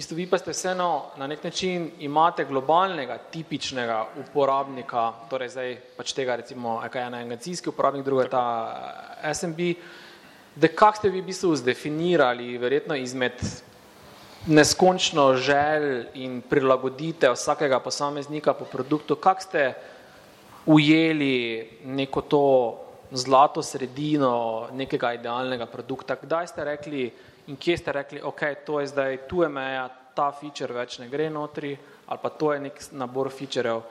bistvu vi pa ste vseeno na nek način imate globalnega, tipičnega uporabnika, torej zdaj pač tega recimo, kaj je en agencijski uporabnik, druga je ta eh, SMB, da kak ste vi v bistvu zdefinirali, verjetno izmed neskončno želj in prilagodite vsakega posameznika po produktu, kak ste ujeli neko to zlato sredino nekega idealnega produkta, kdaj ste rekli, in kje ste rekli, ok, to je zdaj, tu je meja, ta feature več ne gre notri, ali pa to je nek nabor featurev.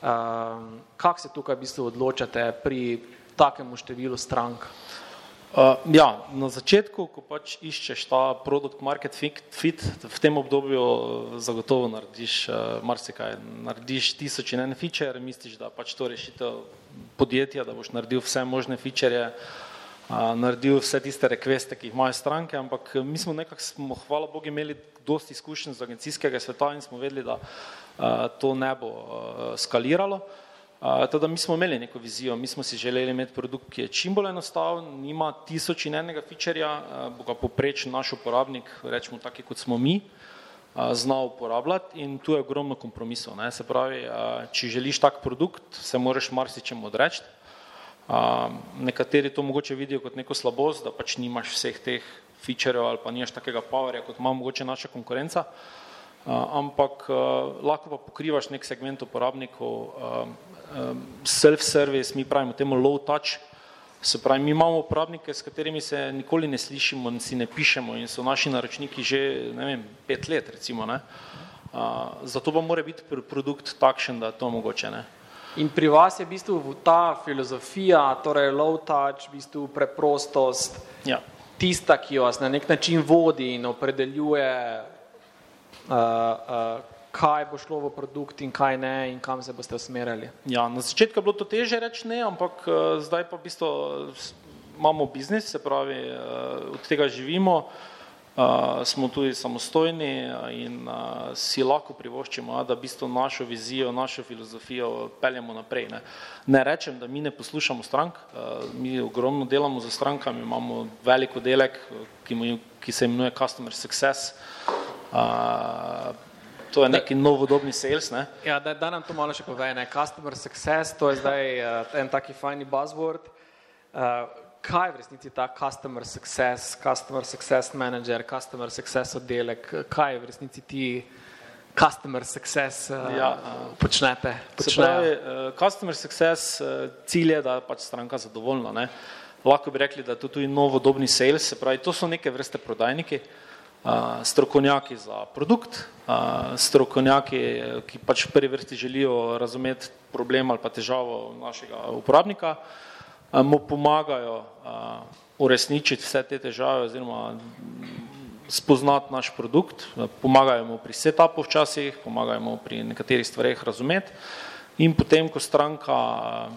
Um, kak se tukaj v bistvu odločate pri takemu številu strank? Uh, ja, na začetku, ko pač iščeš ta produkt market fit, v tem obdobju zagotovo narediš uh, marsikaj. Narediš tisoč in en feature, misliš, da pač to rešitev podjetja, da boš naredil vse možne feature, uh, naredil vse tiste requeste, ki jih imajo stranke, ampak mi smo nekako, smo, hvala Bogu, imeli dosti izkušenj z agencijskega sveta in smo vedeli, da uh, to ne bo uh, skaliralo. Uh, Teda mi smo imeli neko vizijo, mi smo si želeli imeti produkt, ki je čim bolj enostaven, nima tisoč in enega featurja, bo ga poprečen naš uporabnik, rečemo taki kot smo mi, zna uporabljati in tu je ogromno kompromisov. Ne? Se pravi, če želiš tak produkt, se moraš marsičem odreči. Nekateri to mogoče vidijo kot neko slabost, da pač nimaš vseh teh featurejev ali pa nimaš takega powerja, kot ima mogoče naša konkurenca. Ampak lahko pa pokrivaš nek segment uporabnikov, self-service, mi pravimo temu low touch, se pravi, mi imamo uporabnike, s katerimi se nikoli ne slišimo in si ne pišemo in so naši naročniki že, ne vem, pet let recimo, ne. Zato pa mora biti produkt takšen, da je to mogoče, ne. In pri vas je v bistvu ta filozofija, torej low touch, v bistvu preprostost, ja. tista, ki vas na nek način vodi in opredeljuje uh, uh, kaj bo šlo v produkt in kaj ne in kam se boste usmerjali? Ja, na začetku je bilo to teže reči ne, ampak uh, zdaj pa v bistvu imamo biznis, se pravi, uh, od tega živimo, uh, smo tudi samostojni in uh, si lahko privoščimo, da v bistvu našo vizijo, našo filozofijo peljemo naprej. Ne. ne rečem, da mi ne poslušamo strank, uh, mi ogromno delamo za strankami, imamo velik oddelek, ki, mu, ki se imenuje Customer Success, uh, To je neki novodobni sales. Ne? Ja, da, da nam to malo še pove. Ne? Customer success, to je zdaj uh, en taki fajni buzzword. Uh, kaj je v resnici ta customer success, customer success manager, customer success oddelek, kaj je v resnici ti customer success uh, ja, uh, počnete? Pravi, uh, customer success uh, cilj je, da je pač stranka zadovoljna. Ne? Lahko bi rekli, da je to tudi novodobni sales, se pravi, to so neke vrste prodajniki. Uh, strokovnjaki za produkt, strokovnjaki, ki pač v prvi vrsti želijo razumeti problem ali pa težavo našega uporabnika, mu pomagajo uresničiti vse te težave oziroma spoznati naš produkt, pomagajo mu pri setupu včasih, pomagajo mu pri nekaterih stvareh razumeti. In potem, ko stranka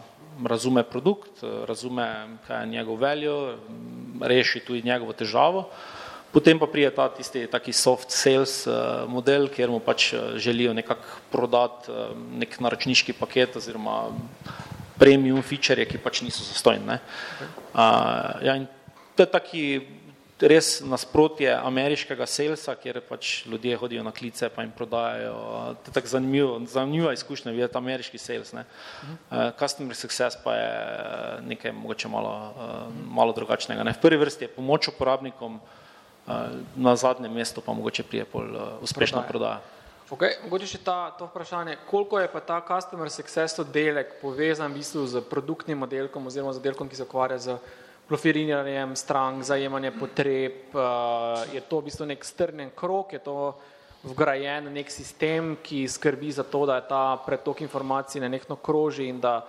razume produkt, razume, kaj je njegov value, reši tudi njegovo težavo, Potem pa prije ta tisti taki soft sales model, kjer mu pač želijo nekako prodati nek naročniški paket oziroma premium feature, ki pač niso zastojni. Uh, ja, to je taki res nasprotje ameriškega salesa, kjer pač ljudje hodijo na klice pa jim prodajajo. To je tako zanimivo, zanimiva izkušnja videti ameriški sales. Ne? Uh, customer success pa je nekaj mogoče malo, uh, malo drugačnega. Ne? V prvi vrsti je pomoč uporabnikom, na zadnjem mestu pa mogoče prije pol uspešna prodaja. Okay, mogoče še ta, to vprašanje, koliko je pa ta customer success oddelek povezan v bistvu z produktnim modelkom oziroma z oddelkom, ki se ukvarja z profiliranjem strank, zajemanje potreb, je to v bistvu nek strnen krok, je to vgrajen nek sistem, ki skrbi za to, da je ta pretok informacij nenehno kroži in da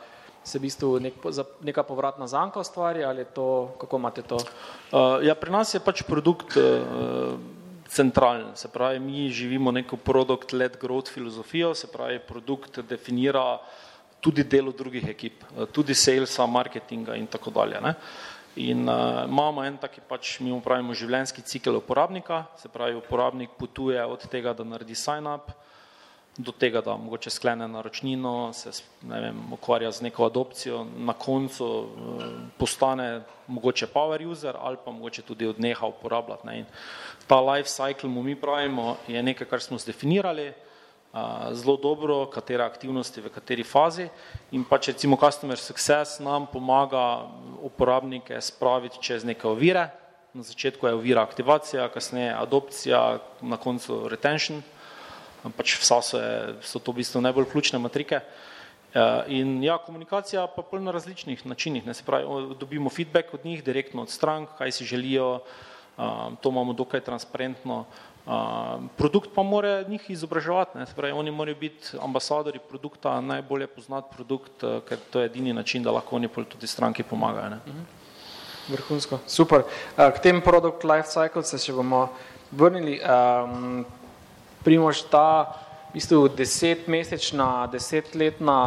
se v bistvu nek, neka povratna zanka ustvari ali to, kako imate to? Uh, ja, pri nas je pač produkt uh, centralen, se pravi, mi živimo neko produkt-led growth filozofijo, se pravi, produkt definira tudi delo drugih ekip, tudi salesa, marketinga in tako dalje. Ne? In uh, imamo en taki pač, mi upravimo življenjski cikl uporabnika, se pravi, uporabnik potuje od tega, da naredi sign up, uh, do tega, da mogoče sklene naročnino, se ne vem, ukvarja z neko adopcijo, na koncu eh, postane mogoče power user ali pa mogoče tudi odneha uporabljati. Ne. In ta life cycle, mu mi pravimo, je nekaj, kar smo zdefinirali eh, zelo dobro, katere aktivnosti v kateri fazi in pač recimo customer success nam pomaga uporabnike spraviti čez neke ovire, na začetku je ovira aktivacija, kasneje adopcija, na koncu retention, pač vsa so, je, so to v bistvu najbolj ključne matrike. Ja, in ja, komunikacija pa pol na različnih načinih, ne se pravi, dobimo feedback od njih, direktno od strank, kaj si želijo, to imamo dokaj transparentno. Produkt pa mora njih izobraževati, ne se pravi, oni morajo biti ambasadori produkta, najbolje poznati produkt, ker to je edini način, da lahko oni pol tudi stranki pomagajo. Ne. Mhm. Vrhunsko, super. Uh, k tem produkt life cycle se še bomo vrnili. Um, Primož, ta v bistvu desetmesečna, desetletna,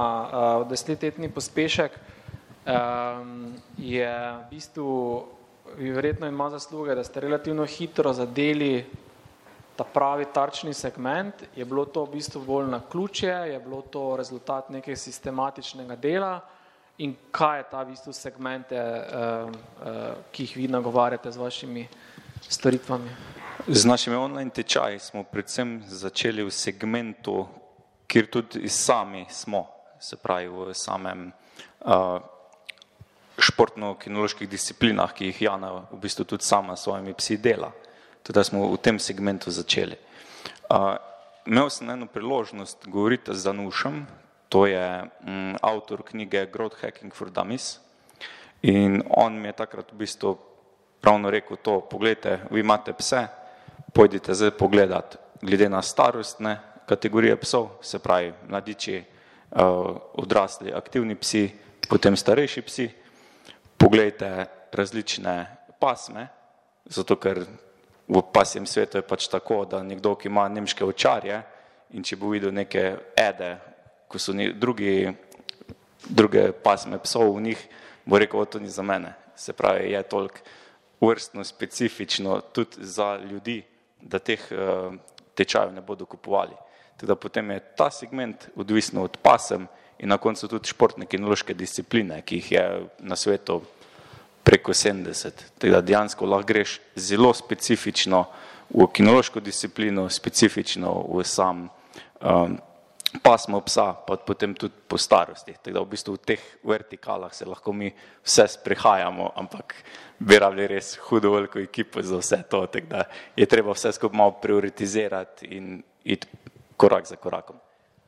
uh, desetletni pospešek um, je v bistvu, verjetno ima zasluge, da ste relativno hitro zadeli ta pravi tarčni segment. Je bilo to v bistvu bolj na ključje, je bilo to rezultat nekaj sistematičnega dela in kaj je ta v bistvu segmente, uh, uh, ki jih vi nagovarjate z vašimi storitvami? Z našimi online tečaji smo predvsem začeli v segmentu, kjer tudi sami smo, se pravi v samem uh, športno-kinoloških disciplinah, ki jih Jana v bistvu tudi sama s svojimi psi dela. Tudi smo v tem segmentu začeli. Uh, imel sem eno priložnost govoriti z Danušem, to je um, avtor knjige Growth Hacking for Dummies in on mi je takrat v bistvu ravno rekel to, pogledajte, vi imate pse, pojdite zdaj pogledat glede na starostne kategorije psov, se pravi mladiči, uh, odrasli, aktivni psi, potem starejši psi, pogledajte različne pasme, zato ker v pasjem svetu je pač tako, da nekdo, ki ima nemške očarje in če bo videl neke ede, ko so drugi, druge pasme psov v njih, bo rekel, to ni za mene. Se pravi, je toliko vrstno specifično tudi za ljudi, da teh uh, tečajev ne bodo kupovali. Teda potem je ta segment odvisno od pasem in na koncu tudi športne kinološke discipline, ki jih je na svetu preko 70. Teda dejansko lahko greš zelo specifično v kinološko disciplino, specifično v sam um, pasmo psa, pa potem tudi po starosti. Tako da v bistvu v teh vertikalah se lahko mi vse sprehajamo, ampak bi rabili res hudo veliko ekipo za vse to, tako da je treba vse skupaj malo prioritizirati in iti korak za korakom.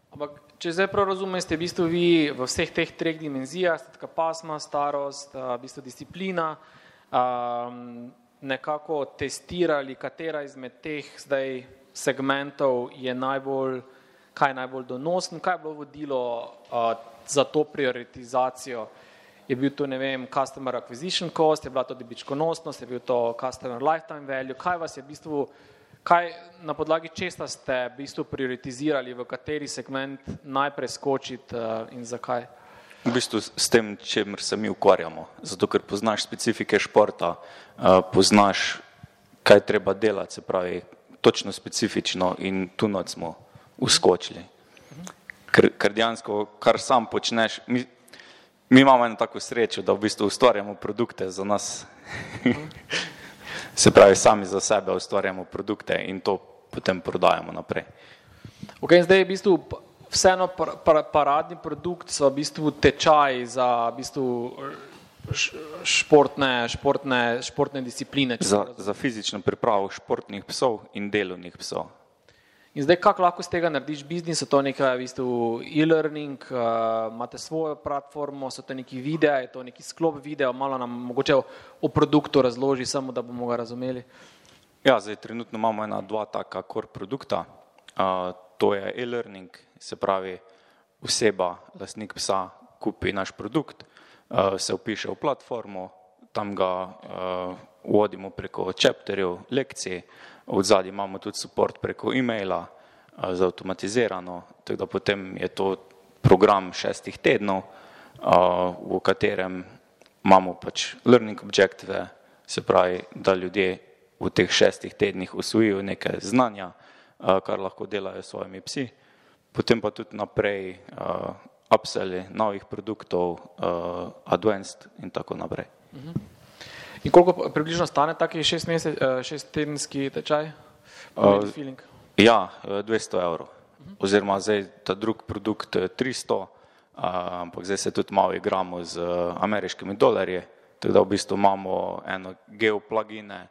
Ampak, če zdaj prav razumem, ste v bistvu vi v vseh teh treh dimenzijah, taka pasma, starost, v bistvu disciplina, um, nekako testirali, katera izmed teh zdaj segmentov je najbolj kaj je najbolj donosen, kaj je bilo vodilo uh, za to prioritizacijo. Je bil to, ne vem, customer acquisition cost, je bila to dobičkonosnost, je bil to customer lifetime value, kaj vas je v bistvu, kaj na podlagi česta ste v bistvu prioritizirali, v kateri segment najprej skočiti uh, in zakaj? V bistvu s tem, čemer se mi ukvarjamo, zato ker poznaš specifike športa, uh, poznaš, kaj treba delati, se pravi, točno specifično in tu noč smo uskočili. Ker, ker dejansko, kar sam počneš, mi, mi imamo eno tako srečo, da v bistvu ustvarjamo produkte za nas. Se pravi, sami za sebe ustvarjamo produkte in to potem prodajamo naprej. Okay, zdaj je v bistvu vseeno par, par, paradni produkt, so v bistvu tečaj za v bistvu športne, športne, športne discipline. Za, za fizično pripravo športnih psov in delovnih psov. In zdaj, kako lahko z tega narediš biznis, to nekaj v bistvu e-learning, uh, imate svojo platformo, so to neki videi, je to neki sklop video, malo nam mogoče o, o produktu razloži, samo da bomo ga razumeli. Ja, zdaj trenutno imamo ena, dva taka core produkta. Uh, to je e-learning, se pravi oseba, lasnik psa, kupi naš produkt, uh, se upiše v platformo, tam ga uh, vodimo preko chapterjev, lekcij, od zadnji imamo tudi support preko e-maila za avtomatizirano, tako da potem je to program šestih tednov, v katerem imamo pač learning objective, se pravi, da ljudje v teh šestih tednih usvojijo neke znanja, kar lahko delajo s svojimi psi, potem pa tudi naprej upselli novih produktov, advanced in tako naprej. Mhm. In koliko približno stane taki šest, mesec, eh, šest tedenski tečaj? Uh, ja, 200 eh, evrov. Oziroma zdaj ta drug produkt 300, ampak zdaj se tudi malo igramo z ameriškimi dolarji, tako da v bistvu imamo eno geoplugine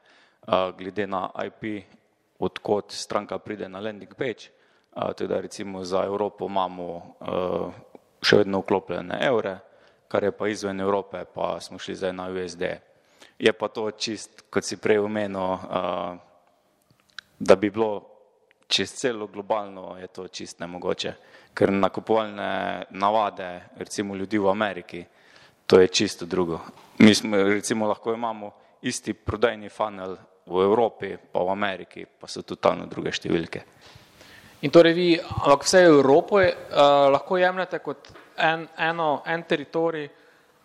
glede na IP, odkot stranka pride na landing page, tako da recimo za Evropo imamo še vedno vklopljene evre, kar je pa izven Evrope, pa smo šli zdaj na USD. Je pa to čist, kot si prej omenil, da bi bilo čez celo globalno, je to čist nemogoče, ker nakupovalne navade, recimo ljudi v Ameriki, to je čisto drugo. Mi smo, recimo, lahko imamo isti prodajni funnel v Evropi, pa v Ameriki, pa so totalno druge številke. In torej vi, ampak vse Evropo je, uh, lahko jemljete kot en, eno, en teritorij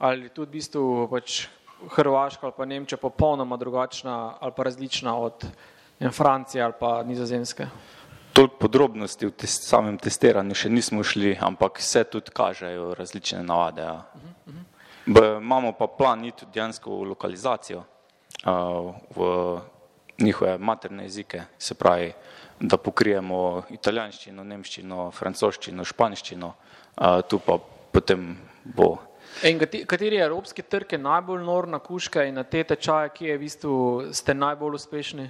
ali tudi v bistvu pač Hrvaška ali pa Nemčija popolnoma drugačna ali pa različna od Francije ali pa Nizozemske? Toliko podrobnosti v tes, samem testiranju še nismo šli, ampak vse tudi kažejo različne navade. Ja. B, imamo pa plan iti dejansko v lokalizacijo, uh, v njihove materne jezike, se pravi, da pokrijemo italijanščino, nemščino, francoščino, španščino, uh, tu pa potem bo. In kateri evropski trg je najbolj nor na kuške in na te tečaje, ki je v bistvu ste najbolj uspešni?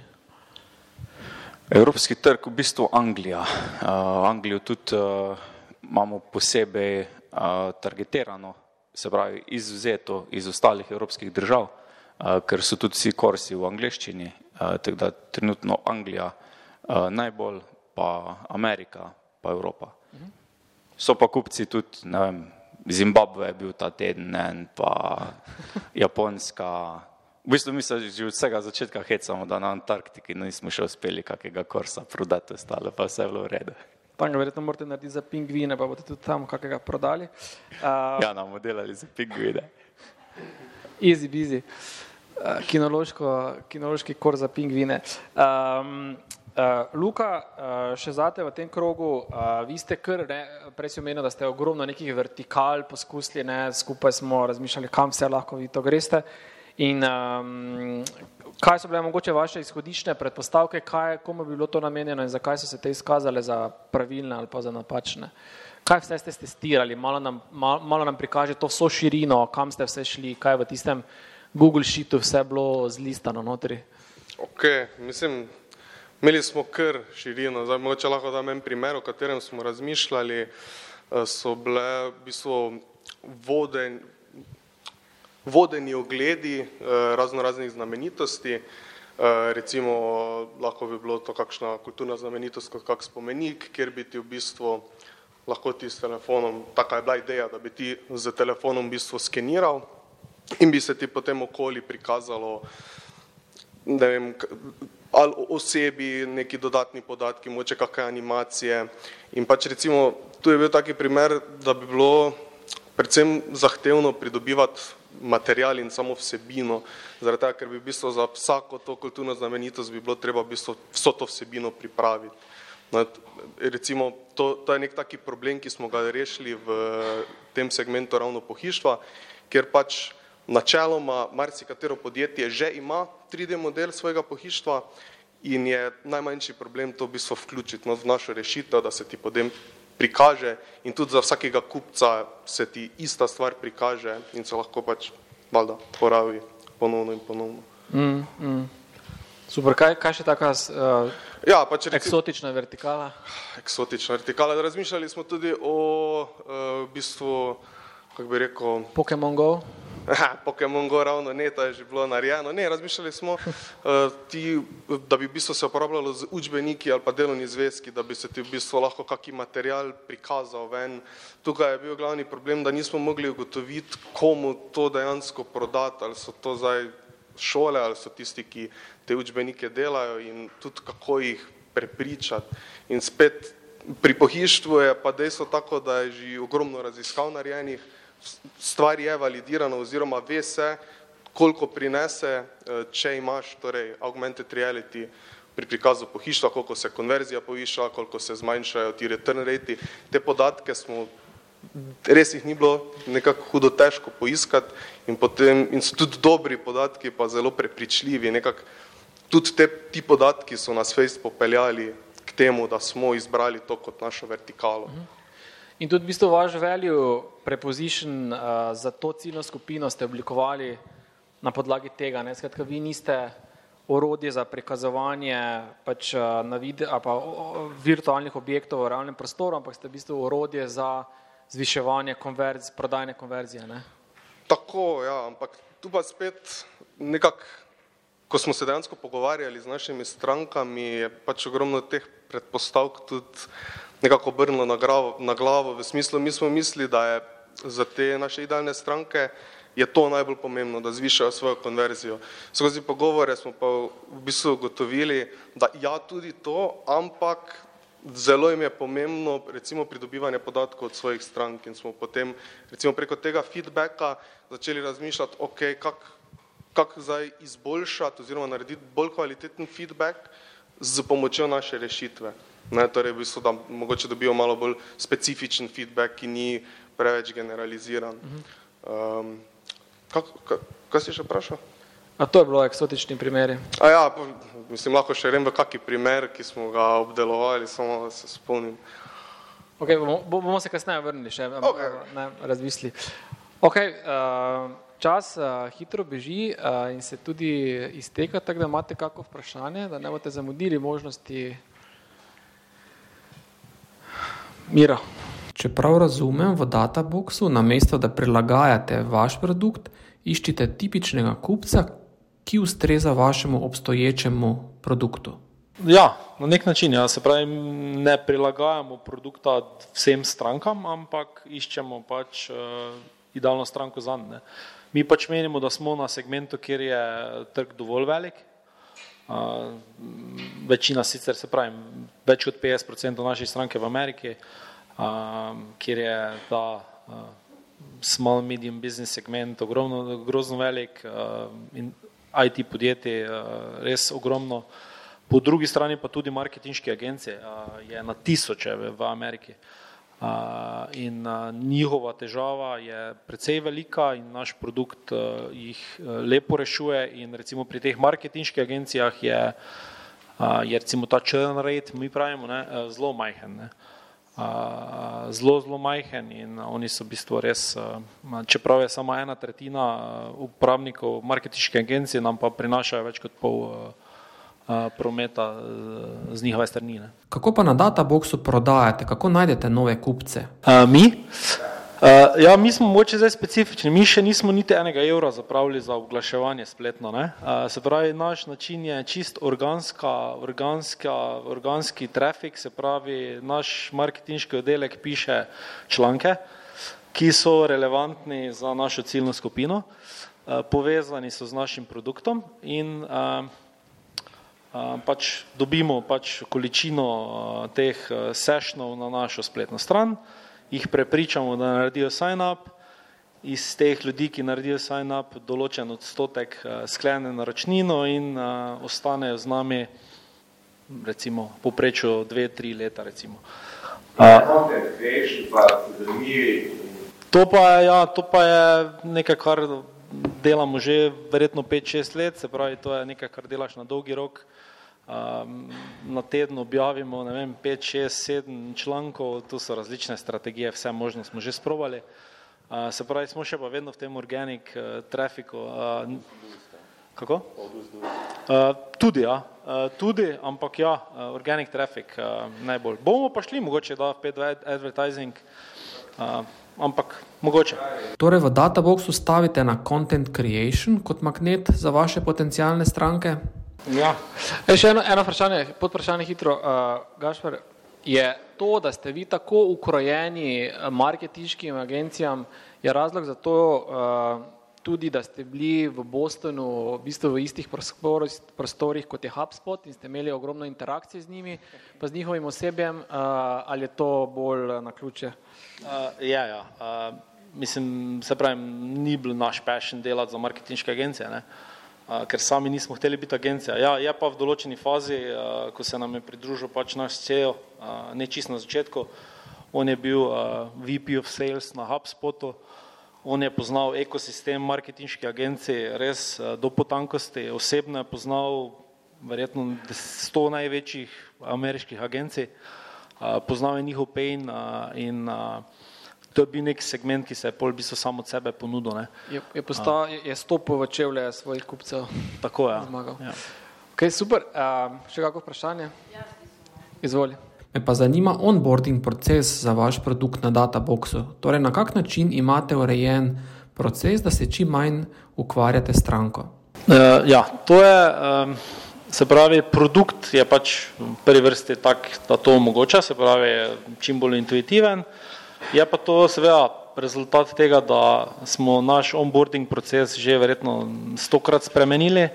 Evropski trg v bistvu Anglija. Uh, Anglijo tudi uh, imamo posebej uh, targetirano, se pravi izvzeto iz ostalih evropskih držav, uh, ker so tudi vsi korsi v angleščini, uh, tako da trenutno Anglija uh, najbolj, pa Amerika, pa Evropa. So pa kupci tudi, ne vem, Zimbabve je bil ta teden, en, pa Japonska. V bistvu mi se že od vsega začetka hecamo, da na Antarktiki nismo še uspeli kakega korsa prodati, ostalo pa vse je bilo v redu. Tam ga verjetno morate narediti za pingvine, pa boste tudi tam kakega prodali. Uh, ja, nam bomo delali za pingvine. Easy, busy. Uh, kinološko, kinološki kor za pingvine. Um, Uh, Luka, uh, še zate v tem krogu, uh, vi ste kar, ne, prej si omenil, da ste ogromno nekih vertikal poskusili, ne, skupaj smo razmišljali, kam vse lahko vi to greste. In um, kaj so bile mogoče vaše izhodišne predpostavke, kaj, komu bi bilo to namenjeno in zakaj so se te izkazale za pravilne ali pa za napačne? Kaj vse ste testirali, malo nam, malo, malo nam prikaže to vso širino, kam ste vse šli, kaj v tistem Google Sheetu vse bilo zlistano notri? Ok, mislim, Imeli smo kar širino, zdaj mogoče lahko dam en primer, o katerem smo razmišljali, eh, so bile v bistvu voden, vodeni ogledi eh, razno raznih znamenitosti, eh, recimo lahko bi bilo to kakšna kulturna znamenitost kot kak spomenik, kjer bi ti v bistvu lahko ti s telefonom, taka je bila ideja, da bi ti z telefonom v bistvu skeniral in bi se ti potem okoli prikazalo, ne vem, ali o sebi neki dodatni podatki, moče kakšne animacije. In pač recimo, tu je bil taki primer, da bi bilo predvsem zahtevno pridobivati material in samo vsebino, zaradi tega, ker bi v bistvu za vsako to kulturno znamenitost bi bilo treba v bistvu vso to vsebino pripraviti. No, recimo, to, to je nek taki problem, ki smo ga rešili v tem segmentu ravno pohištva, ker pač načeloma marsikatero podjetje že ima 3D model svojega pohištva in je najmanjši problem to v bistvu vključiti no, v našo rešitev, da se ti potem prikaže in tudi za vsakega kupca se ti ista stvar prikaže in se lahko pač valjda poravi ponovno in ponovno. Mm, mm. Super, kaj, kaj še taka uh, ja, pač reci, eksotična vertikala? Eksotična vertikala. Razmišljali smo tudi o uh, bistvu, kako bi rekel... Pokemon Go? Pokemon Go ravno ne, to je že bilo narejeno. Ne, razmišljali smo, uh, ti, da bi v bistvu se uporabljalo z učbeniki ali pa delovni zvezki, da bi se ti v bistvu lahko kaki material prikazal ven. Tukaj je bil glavni problem, da nismo mogli ugotoviti, komu to dejansko prodati, ali so to zdaj šole, ali so tisti, ki te učbenike delajo in tudi kako jih prepričati. In spet pri pohištvu je pa dejstvo tako, da je že ogromno raziskav narejenih, stvar je validirana oziroma ve se, koliko prinese, eh, če imaš torej augmented reality pri prikazu pohištva, koliko se konverzija poviša, koliko se zmanjšajo ti return rate. Te podatke smo, res jih ni bilo nekako hudo težko poiskati in, potem, in so tudi dobri podatki, pa zelo prepričljivi. Nekak, tudi te, ti podatki so nas fejst popeljali k temu, da smo izbrali to kot našo vertikalo. Mhm. In tudi v bistvu vaš value preposition uh, za to ciljno skupino ste oblikovali na podlagi tega. Ne? Skratka, vi niste orodje za prikazovanje pač, uh, na vide, pa, uh, virtualnih objektov v realnem prostoru, ampak ste v bistvu orodje za zviševanje konverz, prodajne konverzije. Ne? Tako, ja, ampak tu pa spet nekako, ko smo se dejansko pogovarjali z našimi strankami, je pač ogromno teh predpostavk tudi nekako obrnilo na, na glavo v smislu, mi smo mislili, da je za te naše idealne stranke je to najbolj pomembno, da zvišajo svojo konverzijo. Skozi pogovore smo pa v bistvu ugotovili, da ja, tudi to, ampak zelo jim je pomembno recimo pridobivanje podatkov od svojih strank in smo potem recimo preko tega feedbacka začeli razmišljati, ok, kako kak zdaj izboljšati oziroma narediti bolj kvaliteten feedback z pomočjo naše rešitve. Ne, torej, v bistvu, da mogoče dobijo malo bolj specifičen feedback, ki ni preveč generaliziran. Um, kak, kak, kaj si še vprašal? A to je bilo eksotični primeri. A ja, mislim, lahko še vem v kaki primer, ki smo ga obdelovali, samo da se spomnim. Ok, bomo, bomo se kasneje vrnili še, Okej. ne, razmisli. Ok, uh, čas uh, hitro beži uh, in se tudi izteka, tako da imate kako vprašanje, da ne boste zamudili možnosti. Mira. Če prav razumem, v databoxu namesto da prilagajate vaš produkt, iščite tipičnega kupca, ki ustreza vašemu obstoječemu produktu. Ja, na nek način, ja, se pravi, ne prilagajamo produkta vsem strankam, ampak iščemo pač uh, idealno stranko za njih. Mi pač menimo, da smo na segmentu, kjer je trg dovolj velik. Večina sicer se pravi, več kot 50% naših strank je v Ameriki, uh, kjer je ta uh, small medium business segment ogromno, grozno velik uh, in IT podjetje res ogromno. Po drugi strani pa tudi marketinške agencije uh, je na tisoče v, v Ameriki. Uh, in njihova težava je precej velika in naš produkt jih lepo rešuje in recimo pri teh marketinških agencijah je, je recimo ta churn rate, mi pravimo, ne, zelo majhen. Ne. Zelo, zelo majhen in oni so v bistvu res, čeprav je samo ena tretjina uporabnikov marketinške agencije, nam pa prinašajo več kot pol prometa uh, z njihove strani. Ne. Kako pa na databoxu prodajate, kako najdete nove kupce? Uh, mi? Uh, ja, mi smo mogoče zdaj specifični, mi še nismo niti enega evra zapravili za oglaševanje spletno. Ne? Uh, se pravi, naš način je čist organska, organska, organski trafik, se pravi, naš marketinški oddelek piše članke, ki so relevantni za našo ciljno skupino, uh, povezani so z našim produktom in uh, pač dobimo pač količino teh sešnov na našo spletno stran jih prepričamo, da naredijo sign up, iz teh ljudi, ki naredijo sign up, določen odstotek sklene naročnino in ostanejo z nami recimo poprečju dve, tri leta recimo. Uh, to pa, je, ja, to pa je nekaj, kar delamo že verjetno 5-6 let, se pravi, to je nekaj, kar delaš na dolgi rok. Um, na teden objavimo 5, 6, 7 člankov, tu so različne strategije, vse možne smo že sprobali. Uh, se pravi, smo še pa vedno v tem organic uh, trafiku. Uh, kako? Uh, tudi, ja. Uh, tudi, ampak ja, uh, organic traffic uh, najbolj. Bomo pa šli mogoče da v advertising, uh, ampak mogoče. Torej v databoxu stavite na content creation kot magnet za vaše potencijalne stranke? Ja. E, še eno, eno vprašanje, podvprašanje hitro. Uh, Gašper, je to, da ste vi tako ukrojeni marketinškim agencijam, je razlog za to uh, tudi, da ste bili v Bostonu v bistvu v istih prostorih, prostorih kot je HubSpot in ste imeli ogromno interakcije z njimi, pa z njihovim osebjem, uh, ali je to bolj na ključe? Uh, ja, ja. Uh, mislim, se pravi, ni bil naš passion delati za marketinške agencije. Ne? Uh, ker sami nismo hteli biti agencija. Ja, je pa v določeni fazi, uh, ko se nam je pridružil pač naš CEO, uh, ne čist na začetku, on je bil uh, VP of Sales na HubSpotu, on je poznal ekosistem marketinške agencije res uh, do potankosti, osebno je poznal verjetno sto največjih ameriških agencij, uh, poznal je njihov pain uh, in uh, to je bil nek segment, ki se je pol v bistvu samo od sebe ponudil. Ne. Je, je, postal, je, je stopil v čevlje svojih kupcev. Tako je. Zmagal. Ja. Okay, super. Uh, še kako vprašanje? Izvoli. Me pa zanima onboarding proces za vaš produkt na databoxu. Torej, na kak način imate urejen proces, da se čim manj ukvarjate s stranko? Uh, ja, to je, um, se pravi, produkt je pač v prvi vrsti tak, da to omogoča, se pravi, je čim bolj intuitiven. Je pa to seveda rezultat tega, da smo naš onboarding proces že verjetno stokrat spremenili,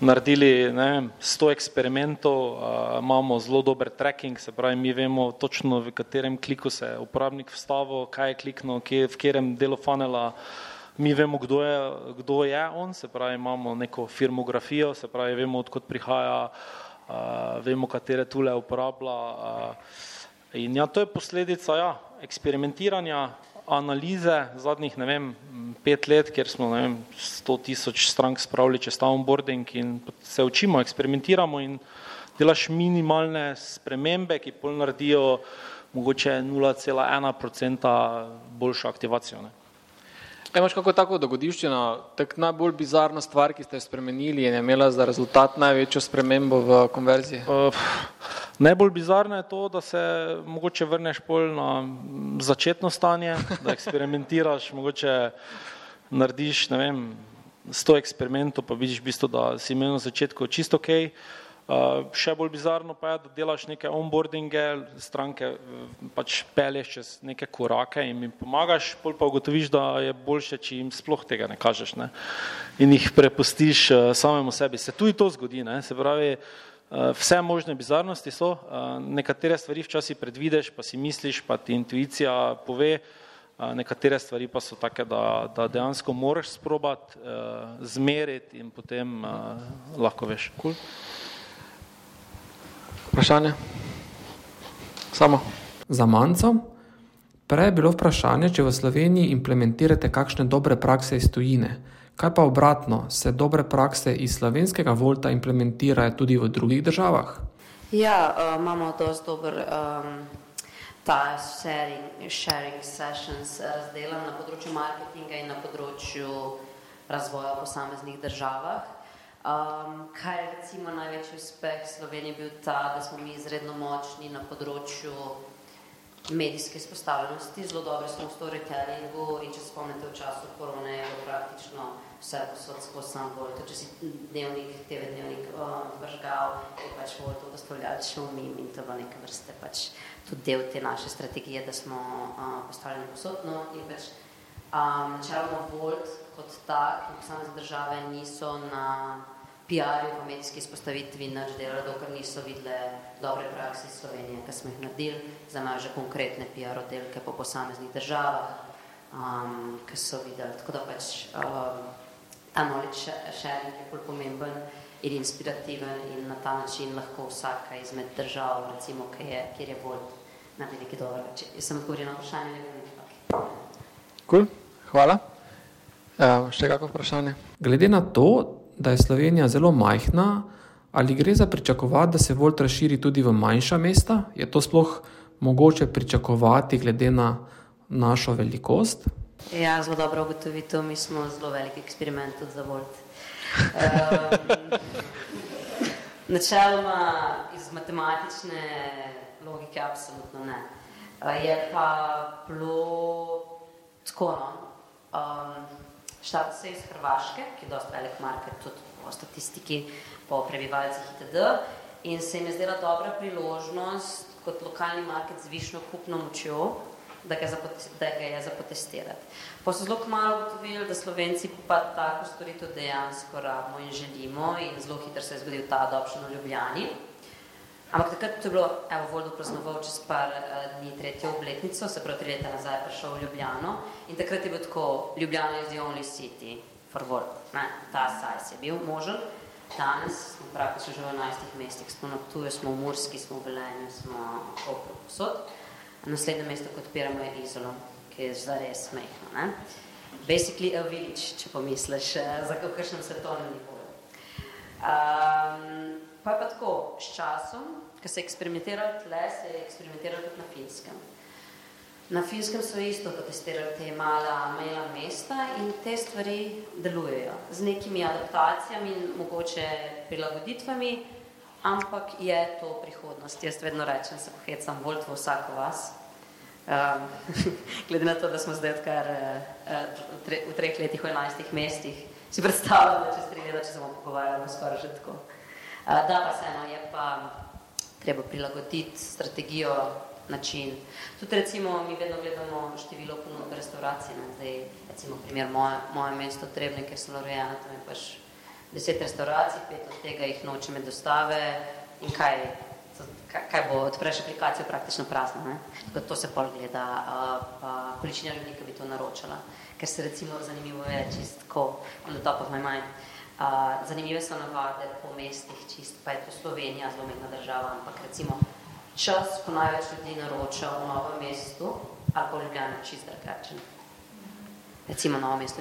naredili ne vem, sto eksperimentov, imamo zelo dober tracking, se pravi, mi vemo točno v katerem kliku se uporabnik vstavil, kaj je kliknil, kje, v katerem delu funnela, mi vemo, kdo je, kdo je on, se pravi, imamo neko firmografijo, se pravi, vemo, odkot prihaja, uh, vemo, katere tule uporablja. Uh, In ja, to je posledica ja, eksperimentiranja, analize zadnjih ne vem, pet let, kjer smo ne vem, sto tisoč strank spravili čez ta onboarding in se učimo, eksperimentiramo in delaš minimalne spremembe, ki pol naredijo mogoče 0,1% boljšo aktivacijo. Ne. E, imaš kako tako dogodiščino, tak najbolj bizarna stvar, ki ste jo spremenili in je imela za rezultat največjo spremembo v konverziji? Uh, najbolj bizarno je to, da se mogoče vrneš pol na začetno stanje, da eksperimentiraš, mogoče narediš, ne vem, sto eksperimentov, pa vidiš v bistvu, da si imel na začetku čisto ok, Uh, še bolj bizarno pa je, da delaš neke onboardinge, stranke pač pelješ čez neke korake in jim pomagaš, pol pa ugotoviš, da je boljše, če jim sploh tega ne kažeš ne? in jih prepustiš uh, samemu sebi. Se tudi to zgodi, ne? se pravi, uh, vse možne bizarnosti so, uh, nekatere stvari včasih predvideš, pa si misliš, pa ti intuicija pove, uh, nekatere stvari pa so take, da, da dejansko moraš sprobati, uh, zmeriti in potem uh, lahko veš. Cool. Vprašanje? Samo. Za manjco. Prej je bilo vprašanje, če v Sloveniji implementirate kakšne dobre prakse iz tujine. Kaj pa obratno, se dobre prakse iz slovenskega volta implementirajo tudi v drugih državah? Ja, uh, imamo dosti dober um, ta sharing, sharing sessions razdelan na področju marketinga in na področju razvoja v posameznih državah. Um, kaj je recimo največji uspeh Slovenije bil ta, da smo mi izredno močni na področju medijske izpostavljenosti, zelo dobro smo v storytellingu in če spomnite v času korone je praktično vse posod skozi sam bolj, to če si dnevnik, TV dnevnik um, vržgal, je pač bolj to dostavljali še umim in to bilo neke vrste pač tudi del te naše strategije, da smo uh, postavljeni posodno in pač um, načeloma Volt kot tak in posamezne države niso na PR-ju v medijski izpostavitvi nič delali, dokler niso videli dobre prakse iz Slovenije, ki smo jih naredili, za imajo že konkretne PR oddelke po posameznih državah, um, ki so videli. Tako da pač um, ta knowledge sharing je bolj pomemben in inspirativen in na ta način lahko vsaka izmed držav, recimo, je, kjer je bolj naredi nekaj dobrega. Jaz sem odgovorila na vprašanje, ne vem, okay. Cool, hvala. Uh, še kako vprašanje? Glede na to, da je Slovenija zelo majhna, ali gre za pričakovati, da se Volt razširi tudi v manjša mesta? Je to sploh mogoče pričakovati, glede na našo velikost? Ja, zelo dobro ugotovitev. Mi smo zelo velik eksperiment za Volt. Um, načeloma iz matematične logike, absolutno ne. Je pa bilo tako. No? Um, Štart se iz Hrvaške, ki je dosti velik market tudi po statistiki, po prebivalcih itd. In se jim je zdela dobra priložnost kot lokalni market z višjo kupno močjo, da ga, da ga je zapotestirati. Pa so zelo kmalo ugotovili, da Slovenci pa tako storitev dejansko rabimo in želimo in zelo hitro se je zgodil ta adoption v Ljubljani. Ampak takrat je bilo, evo, Voldo praznoval čez par uh, dni tretjo obletnico, se pravi tri leta nazaj prišel v Ljubljano in takrat je bilo tako, Ljubljana is the only city for Voldo, ne, ta size je bil možen. Danes smo praktično že v 11 mestih, smo na Ptuju, smo v Murski, smo v Velenju, smo okolo posod. Naslednje mesto, kot odpiramo, je Izolo, ki je zares mehno, ne. Basically a village, če pomisliš, uh, za kakšnem svetovnem nivoju. Um, Pa je pa tako, s časom, ko se je eksperimentiralo tle, se je eksperimentiralo tudi na finskem. Na finskem so isto potestirali te mala, mala mesta in te stvari delujejo z nekimi adaptacijami in mogoče prilagoditvami, ampak je to prihodnost. Jaz vedno rečem, se pohecam volt v vsako vas. Um, glede na to, da smo zdaj odkar uh, v treh letih v enajstih mestih, si predstavljam, da čez tri leta, če se bomo pogovarjali, skoraj že tako. Da pa vseeno je pa treba prilagoditi strategijo način. Tudi recimo mi vedno gledamo število ponudbe restauracij, ne? zdaj recimo primer moje, moje mesto Trebne, kjer sem rojena, tam je pač deset restauracij, pet od tega jih noče med dostave in kaj, kaj bo, odpreš aplikacijo praktično prazno, ne? Tako to se pol gleda, pa količina ljudi, ki bi to naročala, ker se recimo zanimivo je čistko, on the top of my mind, Uh, zanimive so navade po mestih, čist, pa je to Slovenija, zelo mehna država, ampak recimo čas, ko največ ljudi naroča v novem mestu, ali pa v Ljubljani, čist drugačen. Recimo novo mesto,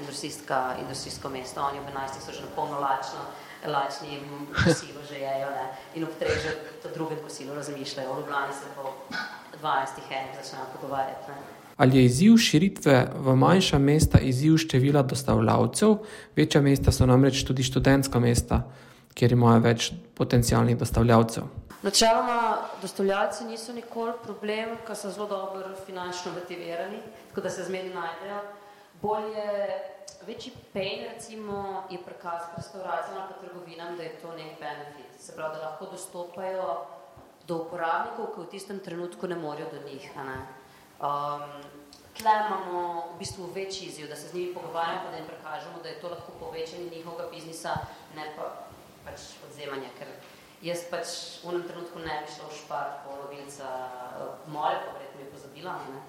industrijsko mesto, oni ob 11. so že napolno lačno, lačni kosilo že jejo, ne? in ob treh že to drugem kosilo razmišljajo, v Ljubljani se po 12. enih začnejo pogovarjati. Ne? Ali je izziv širitve v manjša mesta izziv števila dostavljavcev? Večja mesta so namreč tudi študentska mesta, kjer imajo več potencijalnih dostavljavcev. Načeloma, dostavljalci niso nikoli problem, ker so zelo dobro finančno motivirani, tako da se zmeri najdejo. Bolje, večji pain recimo je prikaz restauracijam ali trgovinam, da je to nek benefit. Se pravi, da lahko dostopajo do uporabnikov, ki v tistem trenutku ne morejo do njih. Ne? Um, tle imamo v bistvu večji izziv, da se z njimi pogovarjamo, pa da jim prekažemo, da je to lahko povečanje njihovega biznisa, ne pa pač odzemanje, ker jaz pač v enem trenutku ne bi šla v špar po lovilca uh, mole, pa verjetno bi pozabila, ne?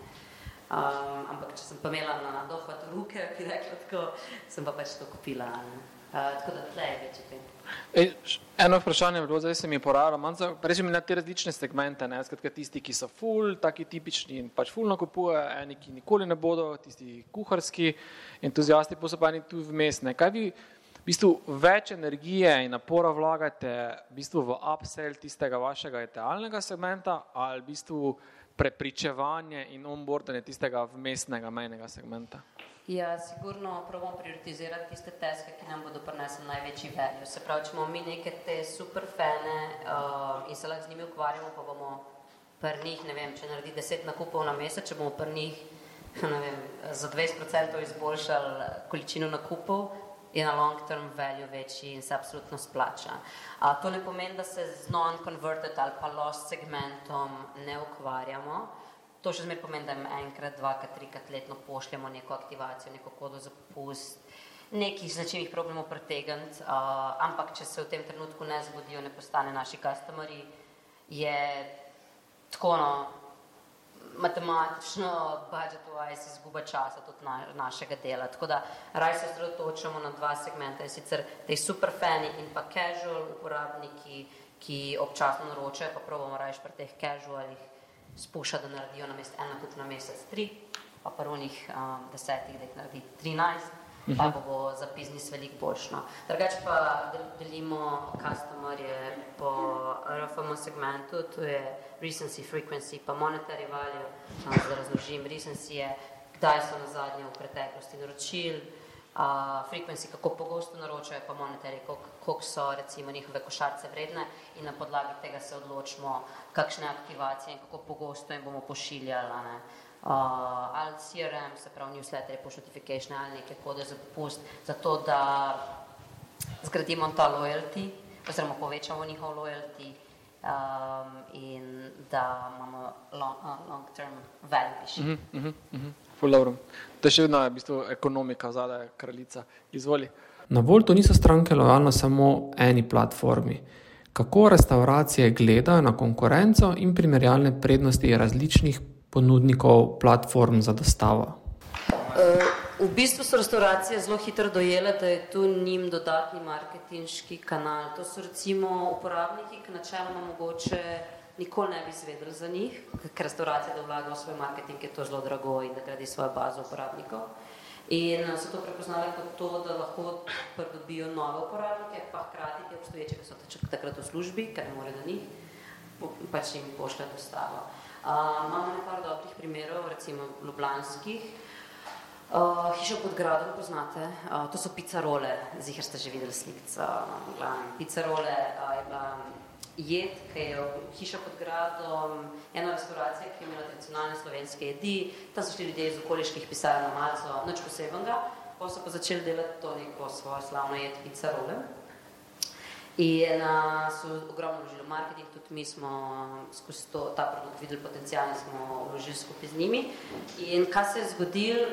Um, ampak če sem pa imela na dohvat ruke, ki rekla tako, sem pa pač to kupila. Ne? Uh, tako da tle je večji pen. Ej, eno vprašanje je bilo, zdaj se mi je porajalo, reči mi na te različne segmente, ne, skratka tisti, ki so full, taki tipični in pač full nakupujejo, eni, ki nikoli ne bodo, tisti kuharski entuzijasti, pa so pa eni tu vmes, ne, kaj vi v bistvu več energije in napora vlagate v bistvu v upsell tistega vašega idealnega segmenta ali v bistvu prepričevanje in onboardanje tistega vmesnega mejnega segmenta? Ja, sigurno probamo prioritizirati tiste teske, ki nam bodo prinesli največji value. Se pravi, če imamo mi neke te super fene uh, in se lahko z njimi ukvarjamo, pa bomo pri njih, ne vem, če naredi deset nakupov na mesec, če bomo pri njih, vem, za 20% izboljšali količino nakupov, je na long term value večji in se absolutno splača. Uh, to ne pomeni, da se z non-converted ali pa lost segmentom ne ukvarjamo, To še zmeraj pomeni, da jim enkrat, dvakrat, trikrat letno pošljemo neko aktivacijo, neko kodo za pust, nekih značilnih problemov pretegniti, uh, ampak če se v tem trenutku ne zgodijo, ne postane naši customeri, je tako no, matematično, budget-wise, izguba časa tudi na, našega dela. Tako da raj se osredotočamo na dva segmenta, sicer te super fani in pa casual uporabniki, ki občasno naročajo, pa pravimo rajš pri teh casualih, spušča, da naredijo na mest en nakup na mesec tri, pa prvnih um, desetih, da jih naredi trinajst, pa mhm. bo za biznis veliko boljšno. Drugače pa delimo customerje po RFM segmentu, to je recency, frequency, pa monetary value, um, da razložim, recency je, kdaj so na zadnje v preteklosti naročili, uh, frequency, kako pogosto naročajo, pa monetary, koliko so recimo njihove košarce vredne in na podlagi tega se odločimo, kakšne aktivacije in kako pogosto jim bomo pošiljali. Ne. Uh, ali CRM, se pravi newsletter, push notification ali neke kode za popust, zato da zgradimo ta loyalty, oziroma povečamo njihov loyalty um, in da imamo long, uh, long term value višji. Mm -hmm, mm -hmm. Ful dobro. To je še vedno v bistvu ekonomika, zadaj kraljica. Izvoli. Na Voltu niso stranke lojalne samo eni platformi. Kako restauracije gledajo na konkurenco in primerjalne prednosti različnih ponudnikov platform za dostavo? Uh, v bistvu so restauracije zelo hitro dojele, da je tu njim dodatni marketinški kanal. To so recimo uporabniki, ki načeloma mogoče nikoli ne bi izvedeli za njih, ker restauracija, da vlaga v svoj marketing, je to zelo drago in da gradi svojo bazo uporabnikov. In eh, so to prepoznali kot to, da lahko pridobijo nove uporabnike, pa hkrati te obstoječe, ki so takrat v službi, ne morejo do njih, pač jim pošlje dostavo. Uh, imamo nekaj dobrih primerov, recimo ljubljanskih. Uh, hišo pod gradom poznate, uh, to so pizzarole, zihar ste že videli slikico. Uh, pizzarole uh, je bila jed, ki je hiša pod gradom, ena restauracija, ki je imela tradicionalne slovenske jedi, tam so šli ljudje iz okoliških pisarn na malco, nič posebnega, pa so pa začeli delati to neko svojo slavno jed pizza role. In so ogromno vložili v marketing, tudi mi smo skozi to, ta produkt videli potencijal in smo vložili skupaj z njimi. In kaj se je zgodilo?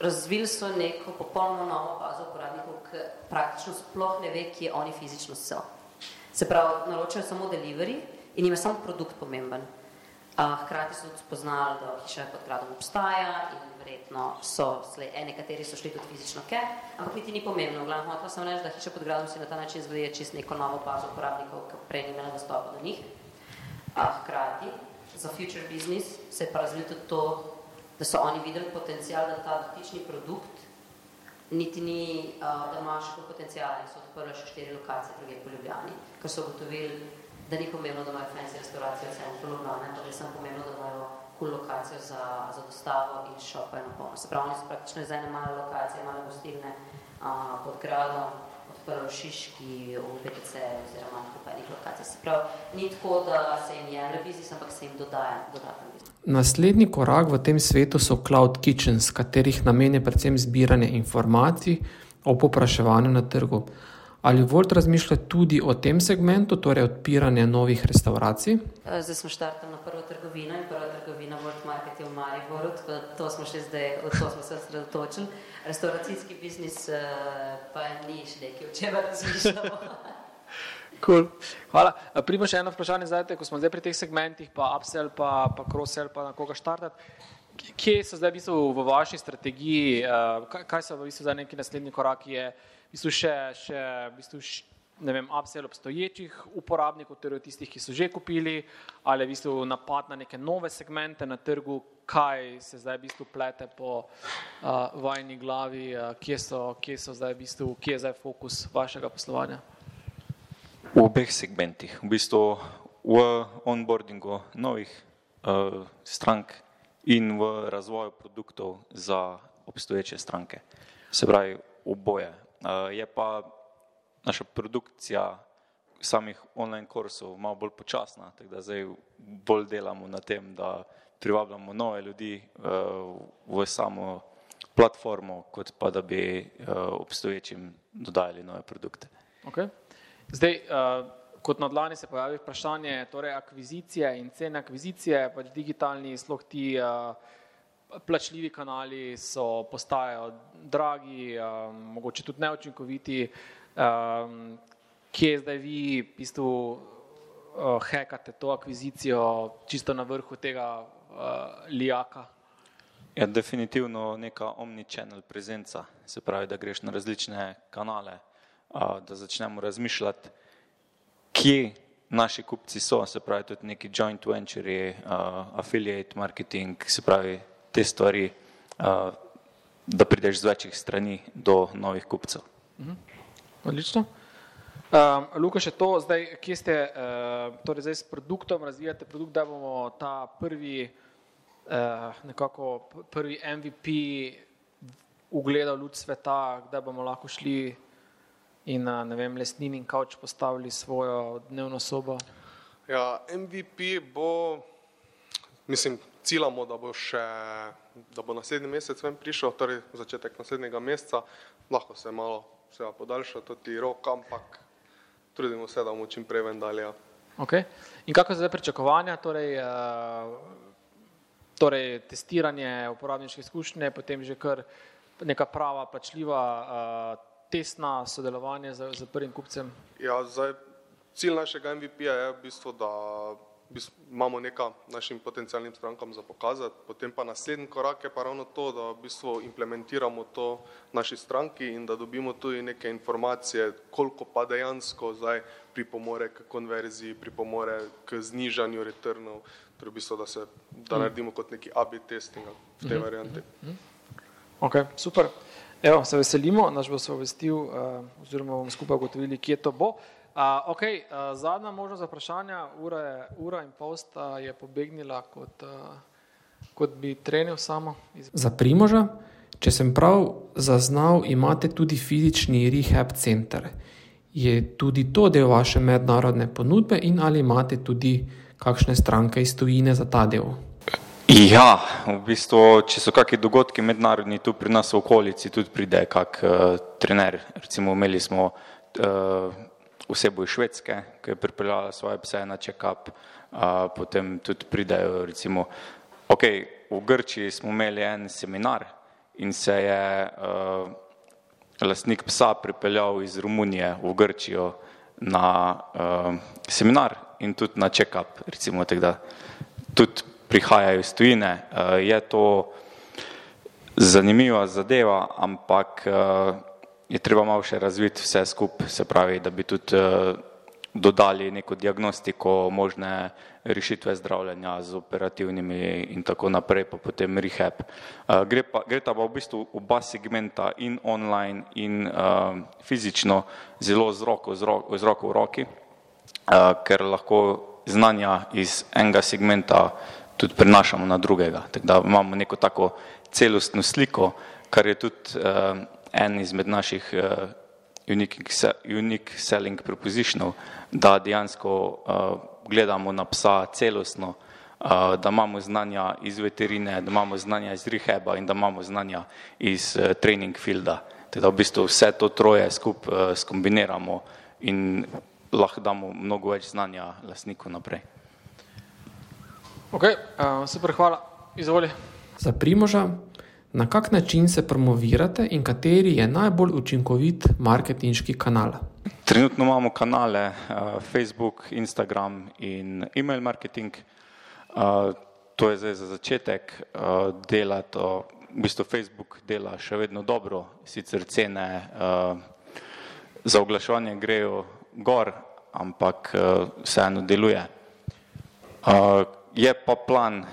Razvili so neko popolnoma novo bazo uporabnikov, ki praktično sploh ne ve, kje oni fizično so. Se pravi, naročajo samo delivery in jim je samo produkt pomemben. Uh, hkrati so tudi spoznali, da hiša pod gradom obstaja in verjetno so, nekateri so šli tudi fizično ke, ampak niti ni pomembno. V glavnem hotel sem reči, da hiša pod gradom si na ta način zgradi čist neko novo bazo uporabnikov, ki prej ni imela dostopa do njih. Uh, hkrati za future business se je pa razvil tudi to, da so oni videli potencial, da ta dotični produkt niti ni, da ima še potencijal in so odprli še štiri lokacije druge po Ljubljani, ker so ugotovili, da ni pomembno, da imajo fancy restauracijo, polno, ne, pa da je samo pomembno, da imajo cool lokacijo za, za dostavo in šopajo na polno. Se pravi, oni so praktično iz ene male lokacije, male gostilne uh, pod gradom, odprli v Šiški, v PTC oziroma na kupenih lokacij. Se pravi, ni tako, da se jim jemlje biznis, ampak se jim dodaja dodatno biznis. Naslednji korak v tem svetu so cloud kitchens, katerih namen je predvsem zbiranje informacij o popraševanju na trgu. Ali Volt razmišlja tudi o tem segmentu, torej odpiranje novih restauracij? Eh, zdaj smo štartali na prvo trgovino in prva trgovina Volt Market je v Mariboru, tako da to smo še zdaj, od to smo se osredotočili. Restauracijski biznis eh, pa ni še nekaj, o čem razmišljamo. Cool. Hvala. Primo še eno vprašanje zdaj, ko smo zdaj pri teh segmentih, pa upsell, pa, pa cross-sell, pa na koga štartati. Kje so zdaj v, bistvu v vaši strategiji, kaj so v bistvu zdaj neki naslednji koraki? Je, bistvu še, še v bistvu š, ne vem, upsell obstoječih uporabnikov, torej tistih, ki so že kupili, ali v bistvu napad na neke nove segmente na trgu, kaj se zdaj v bistvu plete po uh, vajni glavi, uh, kje, so, kje so zdaj v bistvu, kje je zdaj fokus vašega poslovanja? V obeh segmentih, v bistvu v onboardingu novih uh, strank in v razvoju produktov za obstoječe stranke. Se pravi, oboje. Eh, je pa naša produkcija samih online kursov malo bolj počasna, tako da zdaj bolj delamo na tem, da privabljamo nove ljudi eh, v samo platformo, kot pa da bi eh, obstoječim dodajali nove produkte. Okay. Zdaj, kot na dlani se pojavi vprašanje torej akvizicije in cene akvizicije, pač digitalni sloh ti plačljivi kanali so, postajajo dragi, um, mogoče tudi neočinkoviti. Um, kje zdaj vi bistvu uh, hekate to akvizicijo čisto na vrhu tega uh, lijaka? Ja, definitivno neka omni-channel prezenca, se pravi, da greš na različne kanale, uh, da začnemo razmišljati, kje naši kupci so, se pravi, tudi neki joint venture, uh, affiliate marketing, se pravi, te stvari, da prideš z večjih strani do novih kupcev. Mhm. Odlično. Um, Luka, še to, zdaj, kje ste, uh, torej zdaj s produktom razvijate produkt, da bomo ta prvi, uh, nekako prvi MVP ugledal luč sveta, da bomo lahko šli in ne vem, lesnin in kauč postavili svojo dnevno sobo? Ja, MVP bo, mislim, ciljamo, da bo še, da bo naslednji mesec ven prišel, torej začetek naslednjega meseca, lahko se malo vse podaljša, tudi rok, ampak trudimo se, da bomo čim prej ven dalje. Ja. Okay. In kako zdaj pričakovanja, torej, uh, torej testiranje uporabniške izkušnje, potem že kar neka prava, plačljiva, uh, tesna sodelovanje z, z prvim kupcem? Ja, zdaj, cilj našega MVP-ja je v bistvu, da imamo nekaj našim potencijalnim strankam za pokazati, potem pa naslednji korak je pa ravno to, da v bistvu implementiramo to naši stranki in da dobimo tudi neke informacije, koliko pa dejansko zdaj pripomore k konverziji, pripomore k znižanju returnov, torej v bistvu, da se da mhm. naredimo kot neki AB testing v tej mhm. varianti. Mhm. Ok, super. Evo, se veselimo, naš bo se obvestil, uh, oziroma bomo skupaj ugotovili, kje to bo. Uh, okay, uh, zadnja možnost za vprašanje, ura, je, ura in pol sta je pobegnila, kot, uh, kot bi trenil samo. Iz... Za primoža, če sem prav zaznal, imate tudi fizični rehab center. Je tudi to del vaše mednarodne ponudbe in ali imate tudi kakšne stranke iz tujine za ta del? Ja, v bistvu, če so kakšni dogodki mednarodni, tu pri nas v okolici tudi pride kak uh, trener. Recimo imeli smo uh, osebo iz Švedske, ki je pripeljala svoje pse na check-up, uh, potem tudi pridejo recimo, ok, v Grčiji smo imeli en seminar in se je uh, lastnik psa pripeljal iz Romunije v Grčijo na uh, seminar in tudi na check-up, recimo, da tudi prihajajo iz tujine. Uh, je to zanimiva zadeva, ampak uh, je treba malo še razviti vse skupaj, se pravi, da bi tudi uh, dodali neko diagnostiko, možne rešitve zdravljenja z operativnimi in tako naprej, pa potem rehab. Gre, pa, gre ta pa v bistvu oba segmenta in online in uh, fizično zelo z roko, z roko, z roko v roki, uh, ker lahko znanja iz enega segmenta tudi prenašamo na drugega. Tako da imamo neko tako celostno sliko, kar je tudi uh, en izmed naših uh, unique, unique selling propositionov, da dejansko uh, gledamo na psa celostno, uh, da imamo znanja iz veterine, da imamo znanja iz rehaba in da imamo znanja iz uh, training fielda. Teda v bistvu vse to troje skupaj uh, skombiniramo in lahko damo mnogo več znanja lastniku naprej. Ok, uh, super, hvala. Izvoli. Za Primoža, na kak način se promovirate in kateri je najbolj učinkovit marketinški kanal? Trenutno imamo kanale uh, Facebook, Instagram in email marketing. Uh, to je zdaj za začetek uh, delati. V bistvu Facebook dela še vedno dobro, sicer cene uh, za oglaševanje grejo gor, ampak uh, vseeno deluje. Uh, je pa plan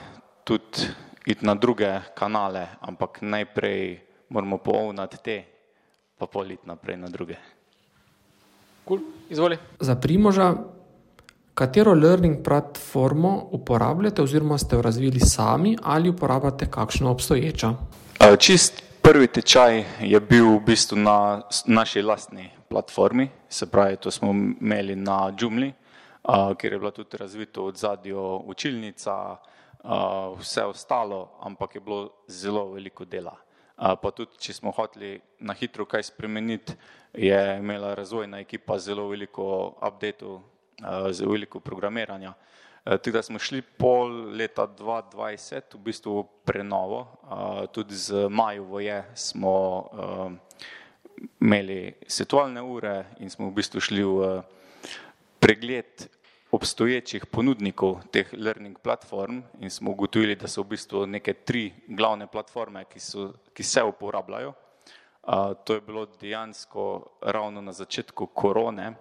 tudi iti na druge kanale, ampak najprej moramo poovnati te, pa politi naprej na druge. Cool. Izvoli. Za Primoža, katero learning platformo uporabljate oziroma ste jo razvili sami ali uporabljate kakšno obstoječo? Čist prvi tečaj je bil v bistvu na naši lastni platformi, se pravi, to smo imeli na Joomla, kjer je bila tudi razvito od zadjo učilnica, vse ostalo, ampak je bilo zelo veliko dela. Pa tudi, če smo hoteli na hitro kaj spremeniti, je imela razvojna ekipa zelo veliko updateov, zelo veliko programiranja. Tudi da smo šli pol leta 2020 v bistvu prenovo, tudi z Majovo je smo imeli svetualne ure in smo v bistvu šli v pregled obstoječih ponudnikov teh learning platform in smo ugotovili, da so v bistvu neke tri glavne platforme, ki, so, ki se uporabljajo. Uh, to je bilo dejansko ravno na začetku korone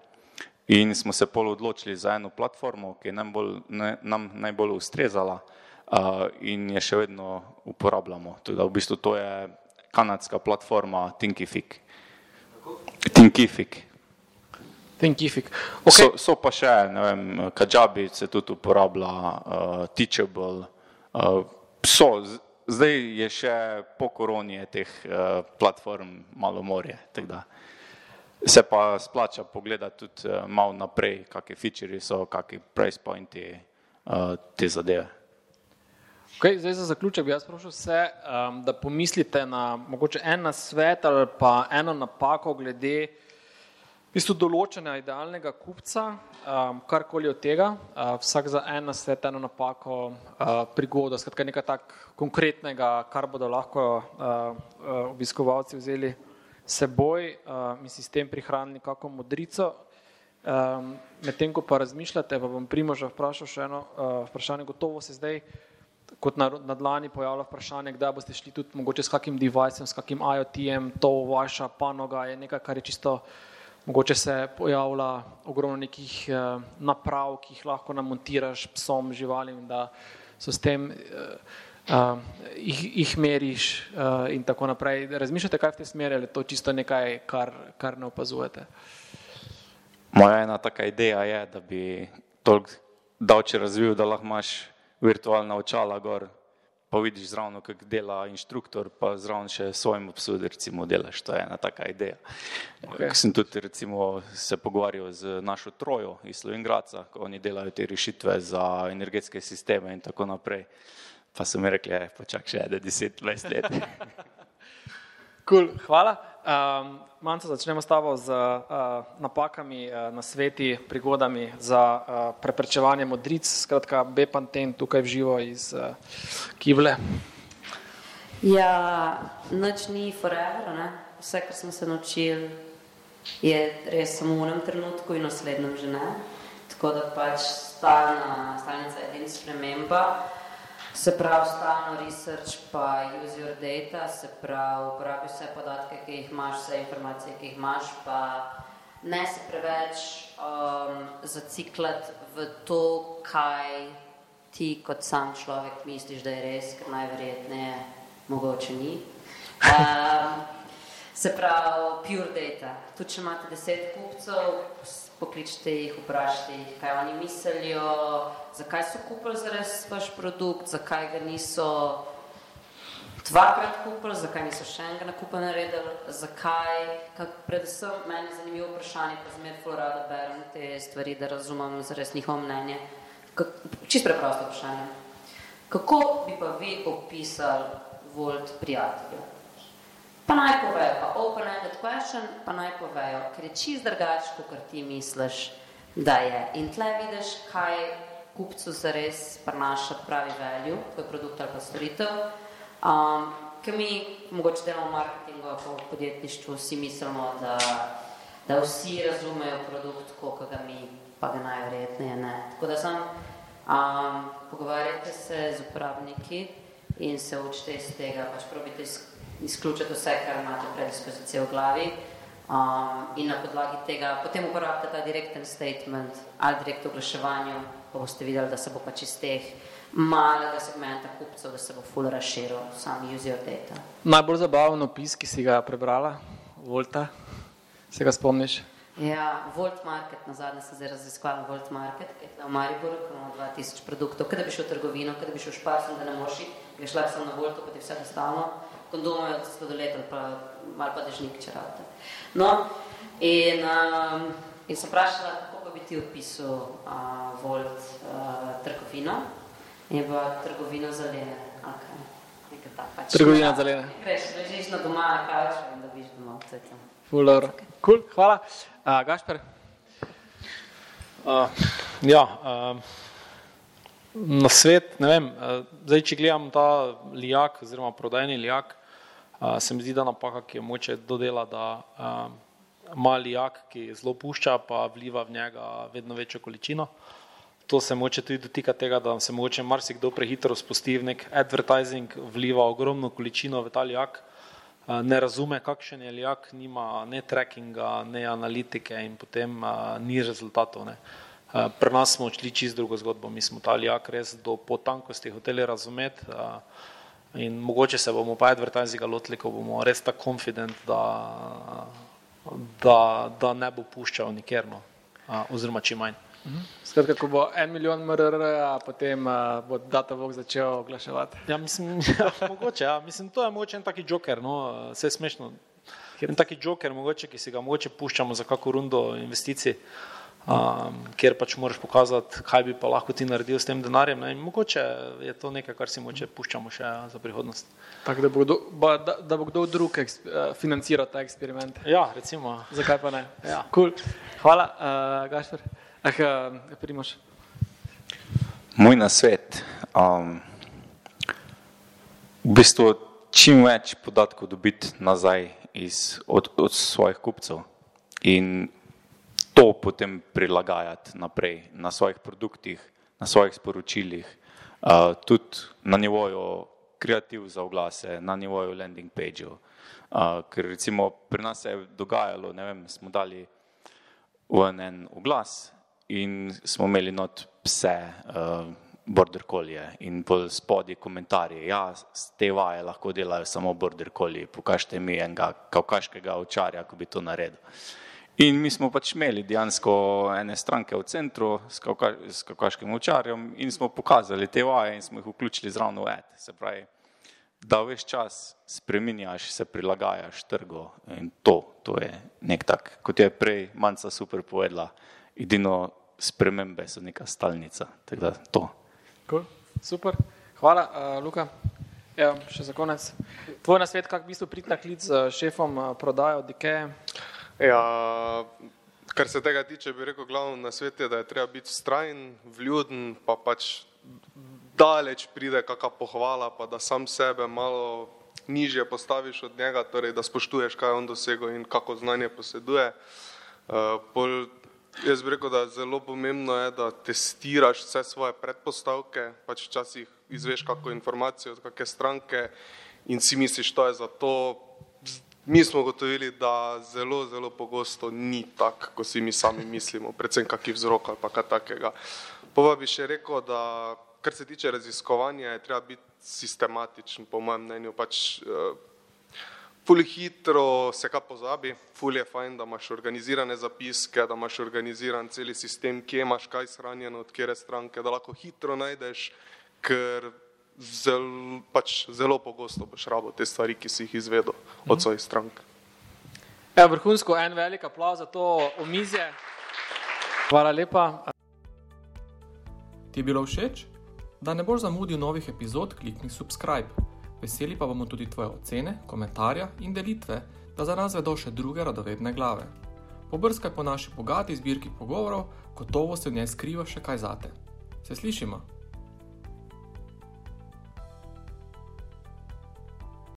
in smo se pol odločili za eno platformo, ki je nam, bolj, ne, nam najbolj ustrezala uh, in je še vedno uporabljamo. Tudi, v bistvu to je kanadska platforma Thinkific. Thinkific. Thinkific. Okay. So, so pa še, ne vem, Kajabi se tudi uporablja, uh, Teachable. Uh, so, zdaj je še po koroni teh uh, platform malo morje. Se pa splača pogledati tudi uh, malo naprej, kakšne feature so, kakšni price pointi uh, te zadeve. Okay, zdaj za zaključek bi jaz prosil vse, um, da pomislite na mogoče en svet ali pa eno napako glede v bistvu določenega idealnega kupca, um, karkoli od tega, uh, vsak za eno svet, eno napako, uh, prigodo, skratka nekaj tak konkretnega, kar bodo lahko uh, uh, obiskovalci vzeli seboj uh, in si s tem prihranili kako modrico. Um, Medtem, ko pa razmišljate, pa bom Primoža vprašal še eno uh, vprašanje, gotovo se zdaj kot na, na dlani pojavlja vprašanje, kdaj boste šli tudi mogoče s kakim devicem, s kakim IoT-em, to vaša panoga je nekaj, kar je čisto uh, Mogoče se pojavlja ogromno nekih uh, naprav, ki jih lahko namontiraš psom, živalim, da so s tem, uh, jih, jih meriš uh, in tako naprej. Razmišljate, kaj v tej smeri, ali je to čisto nekaj, kar, kar ne opazujete? Moja ena taka ideja je, da bi toliko davče razvil, da lahko imaš virtualna očala gor pa vidiš zraven, kako dela inštruktor, pa zraven še svojim psu, da recimo delaš. To je ena taka ideja. Okay. Sem tudi recimo se pogovarjal z našo trojo iz Slovengraca, ko oni delajo te rešitve za energetske sisteme in tako naprej. Pa so mi rekli, pa čak še 10-20 let. cool, hvala. Um, Manco, začnemo s tabo z uh, napakami, uh, nasveti, prigodami za uh, preprečevanje modric, skratka, Bepanten tukaj v živo iz uh, Kivle. Ja, noč ni forever, ne? vse, kar sem se naučil, je res samo v enem trenutku in naslednjem že ne. Tako da pač stalna, stalnica je edina sprememba. Se pravi, stalno research, pa use your data, se pravi, uporabi vse podatke, ki jih imaš, vse informacije, ki jih imaš, pa ne se preveč um, zaciklati v to, kaj ti kot sam človek misliš, da je res, ker najverjetneje mogoče ni. Um, se pravi, pure data. Tudi če imate deset kupcev, pokličite jih, vprašajte jih, kaj oni mislijo, zakaj so kupili zares vaš produkt, zakaj ga niso dvakrat kupili, zakaj niso še enega nakupa naredili, zakaj, kak, predvsem meni je zanimivo vprašanje, pa zmer florado berem te stvari, da razumem zares njihovo mnenje. Kak, čist preprosto vprašanje. Kako bi pa vi opisali Volt prijatelju? Pa naj povejo, pa open-ended question, pa naj povejo, ker je čist drugače, kot ti misliš, da je. In tle vidiš, kaj kupcu zares prinaša pravi value, tvoj produkt ali pa storitev. Um, ker mi mogoče delamo marketingu, pa v podjetništvu vsi mislimo, da, da vsi razumejo produkt, koliko ga mi, pa ga najverjetneje ne. Tako da sem, um, pogovarjajte se z uporabniki in se učite iz tega, pač probite izključiti vse, kar imate predispozicije v glavi um, in na podlagi tega potem uporabite ta direkten statement ali direkt oglaševanju, pa boste videli, da se bo pač iz teh malega segmenta kupcev, da se bo full razširil sam use your data. Najbolj zabaven opis, ki si ga prebrala, Volta, se ga spomniš? Ja, Volt Market, na zadnje se zdaj raziskvala Volt Market, ki je v Mariboru, ki imamo 2000 produktov, kada bi šel v trgovino, kada bi šel v špasom, da ne moši, bi šla sem na Voltu, pa ti vse dostavno, kondome od sladoleta, pa malo pa dežnik, če rabite. No, in, um, in sem vprašala, kako pa bi ti opisal uh, Volt uh, trgovino. In je bila trgovina zelene. Okay. Pač, trgovina zelene. Greš, ležiš na doma na kavču in dobiš domov. Fuller. Okay. Cool, hvala. Uh, Gašper? Uh, ja, uh, na svet, ne vem, uh, zdaj, če gledam ta lijak, oziroma prodajni lijak, Uh, se mi zdi, da napaka, ki je moče dodela, da uh, mali jak, ki zelo pušča, pa vliva v njega vedno večjo količino. To se moče tudi dotika tega, da se moče marsikdo prehitro spusti v nek advertising, vliva ogromno količino v ta jak, uh, ne razume, kakšen je jak, nima ne trackinga, ne analitike in potem ni rezultatov. Ne. Uh, pri nas smo odšli čist drugo zgodbo, mi smo ta jak res do potankosti hoteli razumeti. Uh, In mogoče se bomo pa advertisinga lotili, ko bomo res tako confident, da, da, da ne bo puščal nikjer, no, oziroma čim manj. Mhm. Skratka, ko bo en milijon MRR, potem uh, bo Datavog začel oglaševati. Ja, mislim, ja, mogoče, ja. mislim, to je mogoče en taki joker, no, vse smešno. En taki joker, mogoče, ki si ga mogoče puščamo za kako rundo investicij. Uh, um, kjer pač moraš pokazati, kaj bi pa lahko ti naredil s tem denarjem. Ne? Mogoče je to nekaj, kar si moče puščamo še za prihodnost. Tak, da, bo kdo, ba, da, da bo kdo drug eks, uh, financiral ta eksperiment. Ja, recimo. Zakaj pa ne? Ja. Cool. Hvala, uh, Gašper. Ah, uh, Primoš. Moj nasvet. Um, v bistvu čim več podatkov dobiti nazaj iz, od, od svojih kupcev. In to potem prilagajati naprej na svojih produktih, na svojih sporočilih, uh, tudi na nivoju kreativ za oglase, na nivoju landing page-ov. Uh, ker recimo pri nas se je dogajalo, ne vem, smo dali v en oglas in smo imeli not pse, uh, border collie in pol spodje komentarje, ja, te vaje lahko delajo samo border collie, pokažite mi enega kavkaškega očarja, ko bi to naredil. In mi smo pač imeli dejansko ene stranke v centru s, kavka, s kavkaškim očarjem in smo pokazali te vaje in smo jih vključili zravno v et. Se pravi, da veš čas spreminjaš, se prilagajaš trgu in to, to je nek tak, kot je prej Manca super povedala, edino spremembe so neka stalnica. Tako da to. Cool. Super. Hvala, uh, Luka. Ja, še za konec. Tvoj nasvet, kako v bistvu priti na klic z šefom prodaje od Ikeje? Ja, kar se tega tiče, bi rekel, glavno na svet je, da je treba biti strajen, vljuden, pa pač daleč pride kakšna pohvala, pa da sam sebe malo nižje postaviš od njega, torej da spoštuješ, kaj on dosego in kako znanje poseduje. Uh, pol, jaz bi rekel, da zelo pomembno je, da testiraš vse svoje predpostavke, pač včasih izveš kako informacijo od kakšne stranke in si misliš, to je za to. Mi smo gotovili, da zelo, zelo pogosto ni tako, kot si mi sami mislimo, predvsem kakšen vzrok ali pa kaj takega. Pa bi še rekel, da kar se tiče raziskovanja, je treba biti sistematičen, po mojem mnenju. Pač, uh, ful hitro se kaj pozabi, ful je fajn, da imaš organizirane zapiske, da imaš organiziran cel sistem, kje imaš kaj shranjeno, od kere stranke, da lahko hitro najdeš, ker zel, pač zelo pogosto boš rabo te stvari, ki si jih izvedel od mhm. svojih strank. Ja, vrhunsko, en velik aplauz za to omizje. Hvala lepa. Ti je bilo všeč? Da ne boš zamudil novih epizod, klikni subscribe. Veseli pa bomo tudi tvoje ocene, komentarja in delitve, da za nas vedo še druge radovedne glave. Pobrskaj po naši bogati zbirki pogovorov, gotovo se v njej skriva še kaj zate. Se slišimo!